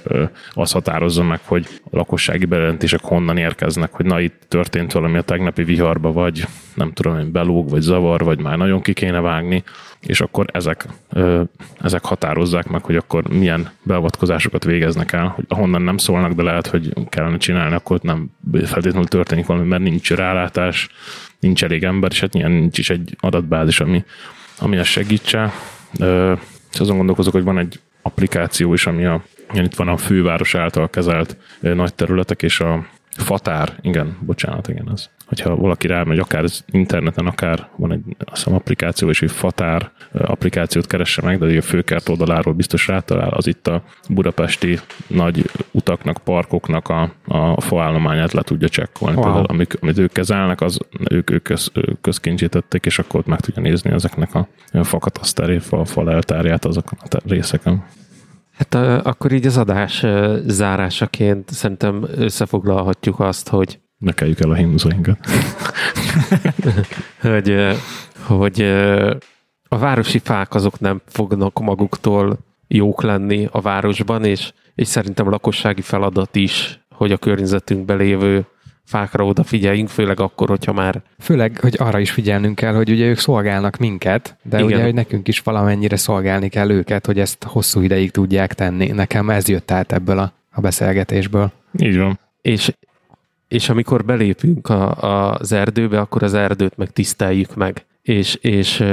az határozza meg, hogy a lakossági bejelentések honnan érkeznek, hogy na, itt történt valami a tegnapi viharba, vagy nem tudom, hogy belóg, vagy zavar, vagy már nagyon ki kéne vágni, és akkor ezek, ezek határozzák meg, hogy akkor milyen beavatkozásokat végeznek el, hogy ahonnan nem szólnak, de lehet, hogy kellene csinálni, akkor nem feltétlenül történik valami, mert nincs rálátás, nincs elég ember, és hát nincs is egy adatbázis, ami, ami ezt segítse. És azon gondolkozok, hogy van egy applikáció is, ami a, itt van a főváros által kezelt nagy területek, és a Fatár, igen, bocsánat, igen, az. Hogyha valaki rámegy, akár az interneten, akár van egy azt hiszem, applikáció, és egy Fatár applikációt keresse meg, de a főkert oldaláról biztos rátalál, az itt a budapesti nagy utaknak, parkoknak a, a faállományát le tudja csekkolni. Wow. Tehát, amik, amit ők kezelnek, az ők, ők köz, közkincsítették, és akkor ott meg tudja nézni ezeknek a fakataszteri, fa, fa leltárját azokon a részeken. Hát akkor így az adás zárásaként szerintem összefoglalhatjuk azt, hogy Nekeljük el a himnuszóinkat. [LAUGHS] hogy, hogy a városi fák azok nem fognak maguktól jók lenni a városban, és, és szerintem a lakossági feladat is, hogy a környezetünkben lévő fákra odafigyeljünk, főleg akkor, hogyha már... Főleg, hogy arra is figyelnünk kell, hogy ugye ők szolgálnak minket, de Igen. ugye, hogy nekünk is valamennyire szolgálni kell őket, hogy ezt hosszú ideig tudják tenni. Nekem ez jött át ebből a, a beszélgetésből. Így van. És, és amikor belépünk a, a, az erdőbe, akkor az erdőt meg tiszteljük meg. És, és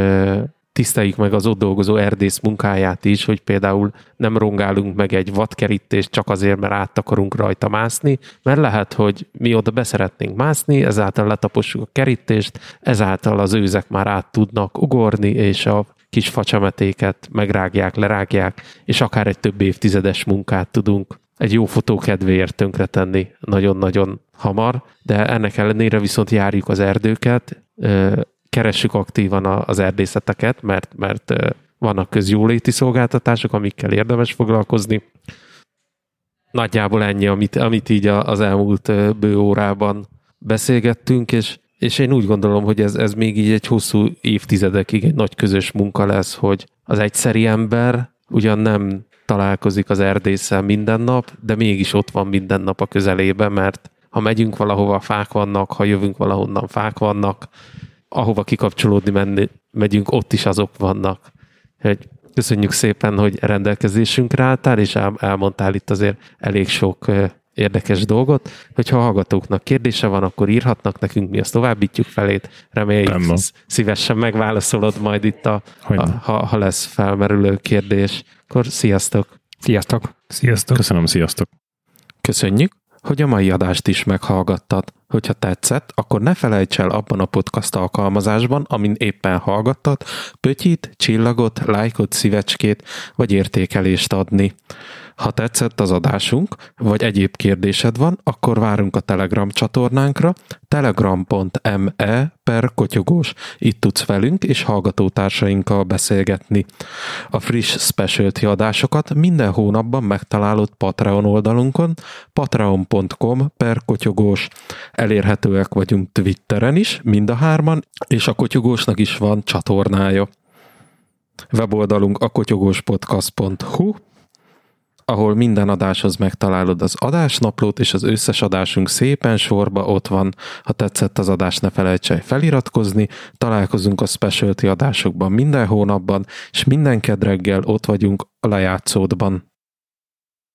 tiszteljük meg az ott dolgozó erdész munkáját is, hogy például nem rongálunk meg egy vadkerítést csak azért, mert át akarunk rajta mászni, mert lehet, hogy mi oda beszeretnénk mászni, ezáltal letapossuk a kerítést, ezáltal az őzek már át tudnak ugorni, és a kis facsemetéket megrágják, lerágják, és akár egy több évtizedes munkát tudunk egy jó fotó kedvéért tönkretenni nagyon-nagyon hamar, de ennek ellenére viszont járjuk az erdőket, keressük aktívan az erdészeteket, mert, mert vannak közjóléti szolgáltatások, amikkel érdemes foglalkozni. Nagyjából ennyi, amit, amit így az elmúlt bő órában beszélgettünk, és, és én úgy gondolom, hogy ez, ez még így egy hosszú évtizedekig egy nagy közös munka lesz, hogy az egyszeri ember ugyan nem találkozik az erdésszel minden nap, de mégis ott van minden nap a közelében, mert ha megyünk valahova, fák vannak, ha jövünk valahonnan, fák vannak, ahova kikapcsolódni menni, megyünk, ott is azok vannak. Hogy köszönjük szépen, hogy rendelkezésünkre álltál, és elmondtál itt azért elég sok érdekes dolgot. Hogyha a hallgatóknak kérdése van, akkor írhatnak nekünk, mi azt továbbítjuk felét. Reméljük szívesen megválaszolod majd itt, a, a, ha, ha lesz felmerülő kérdés. Akkor sziasztok! Sziasztok! Sziasztok! Köszönöm, sziasztok! Köszönjük! hogy a mai adást is meghallgattad. Hogyha tetszett, akkor ne felejts el abban a podcast alkalmazásban, amin éppen hallgattad, pötyit, csillagot, lájkot, szívecskét vagy értékelést adni. Ha tetszett az adásunk, vagy egyéb kérdésed van, akkor várunk a Telegram csatornánkra, telegram.me per kotyogós. Itt tudsz velünk és hallgatótársainkkal beszélgetni. A friss specialty adásokat minden hónapban megtalálod Patreon oldalunkon, patreon.com per kotyogós. Elérhetőek vagyunk Twitteren is, mind a hárman, és a kotyogósnak is van csatornája. Weboldalunk a kotyogóspodcast.hu, ahol minden adáshoz megtalálod az adásnaplót, és az összes adásunk szépen sorba ott van. Ha tetszett az adás, ne felejts el feliratkozni. Találkozunk a specialty adásokban minden hónapban, és minden kedreggel ott vagyunk a lejátszódban.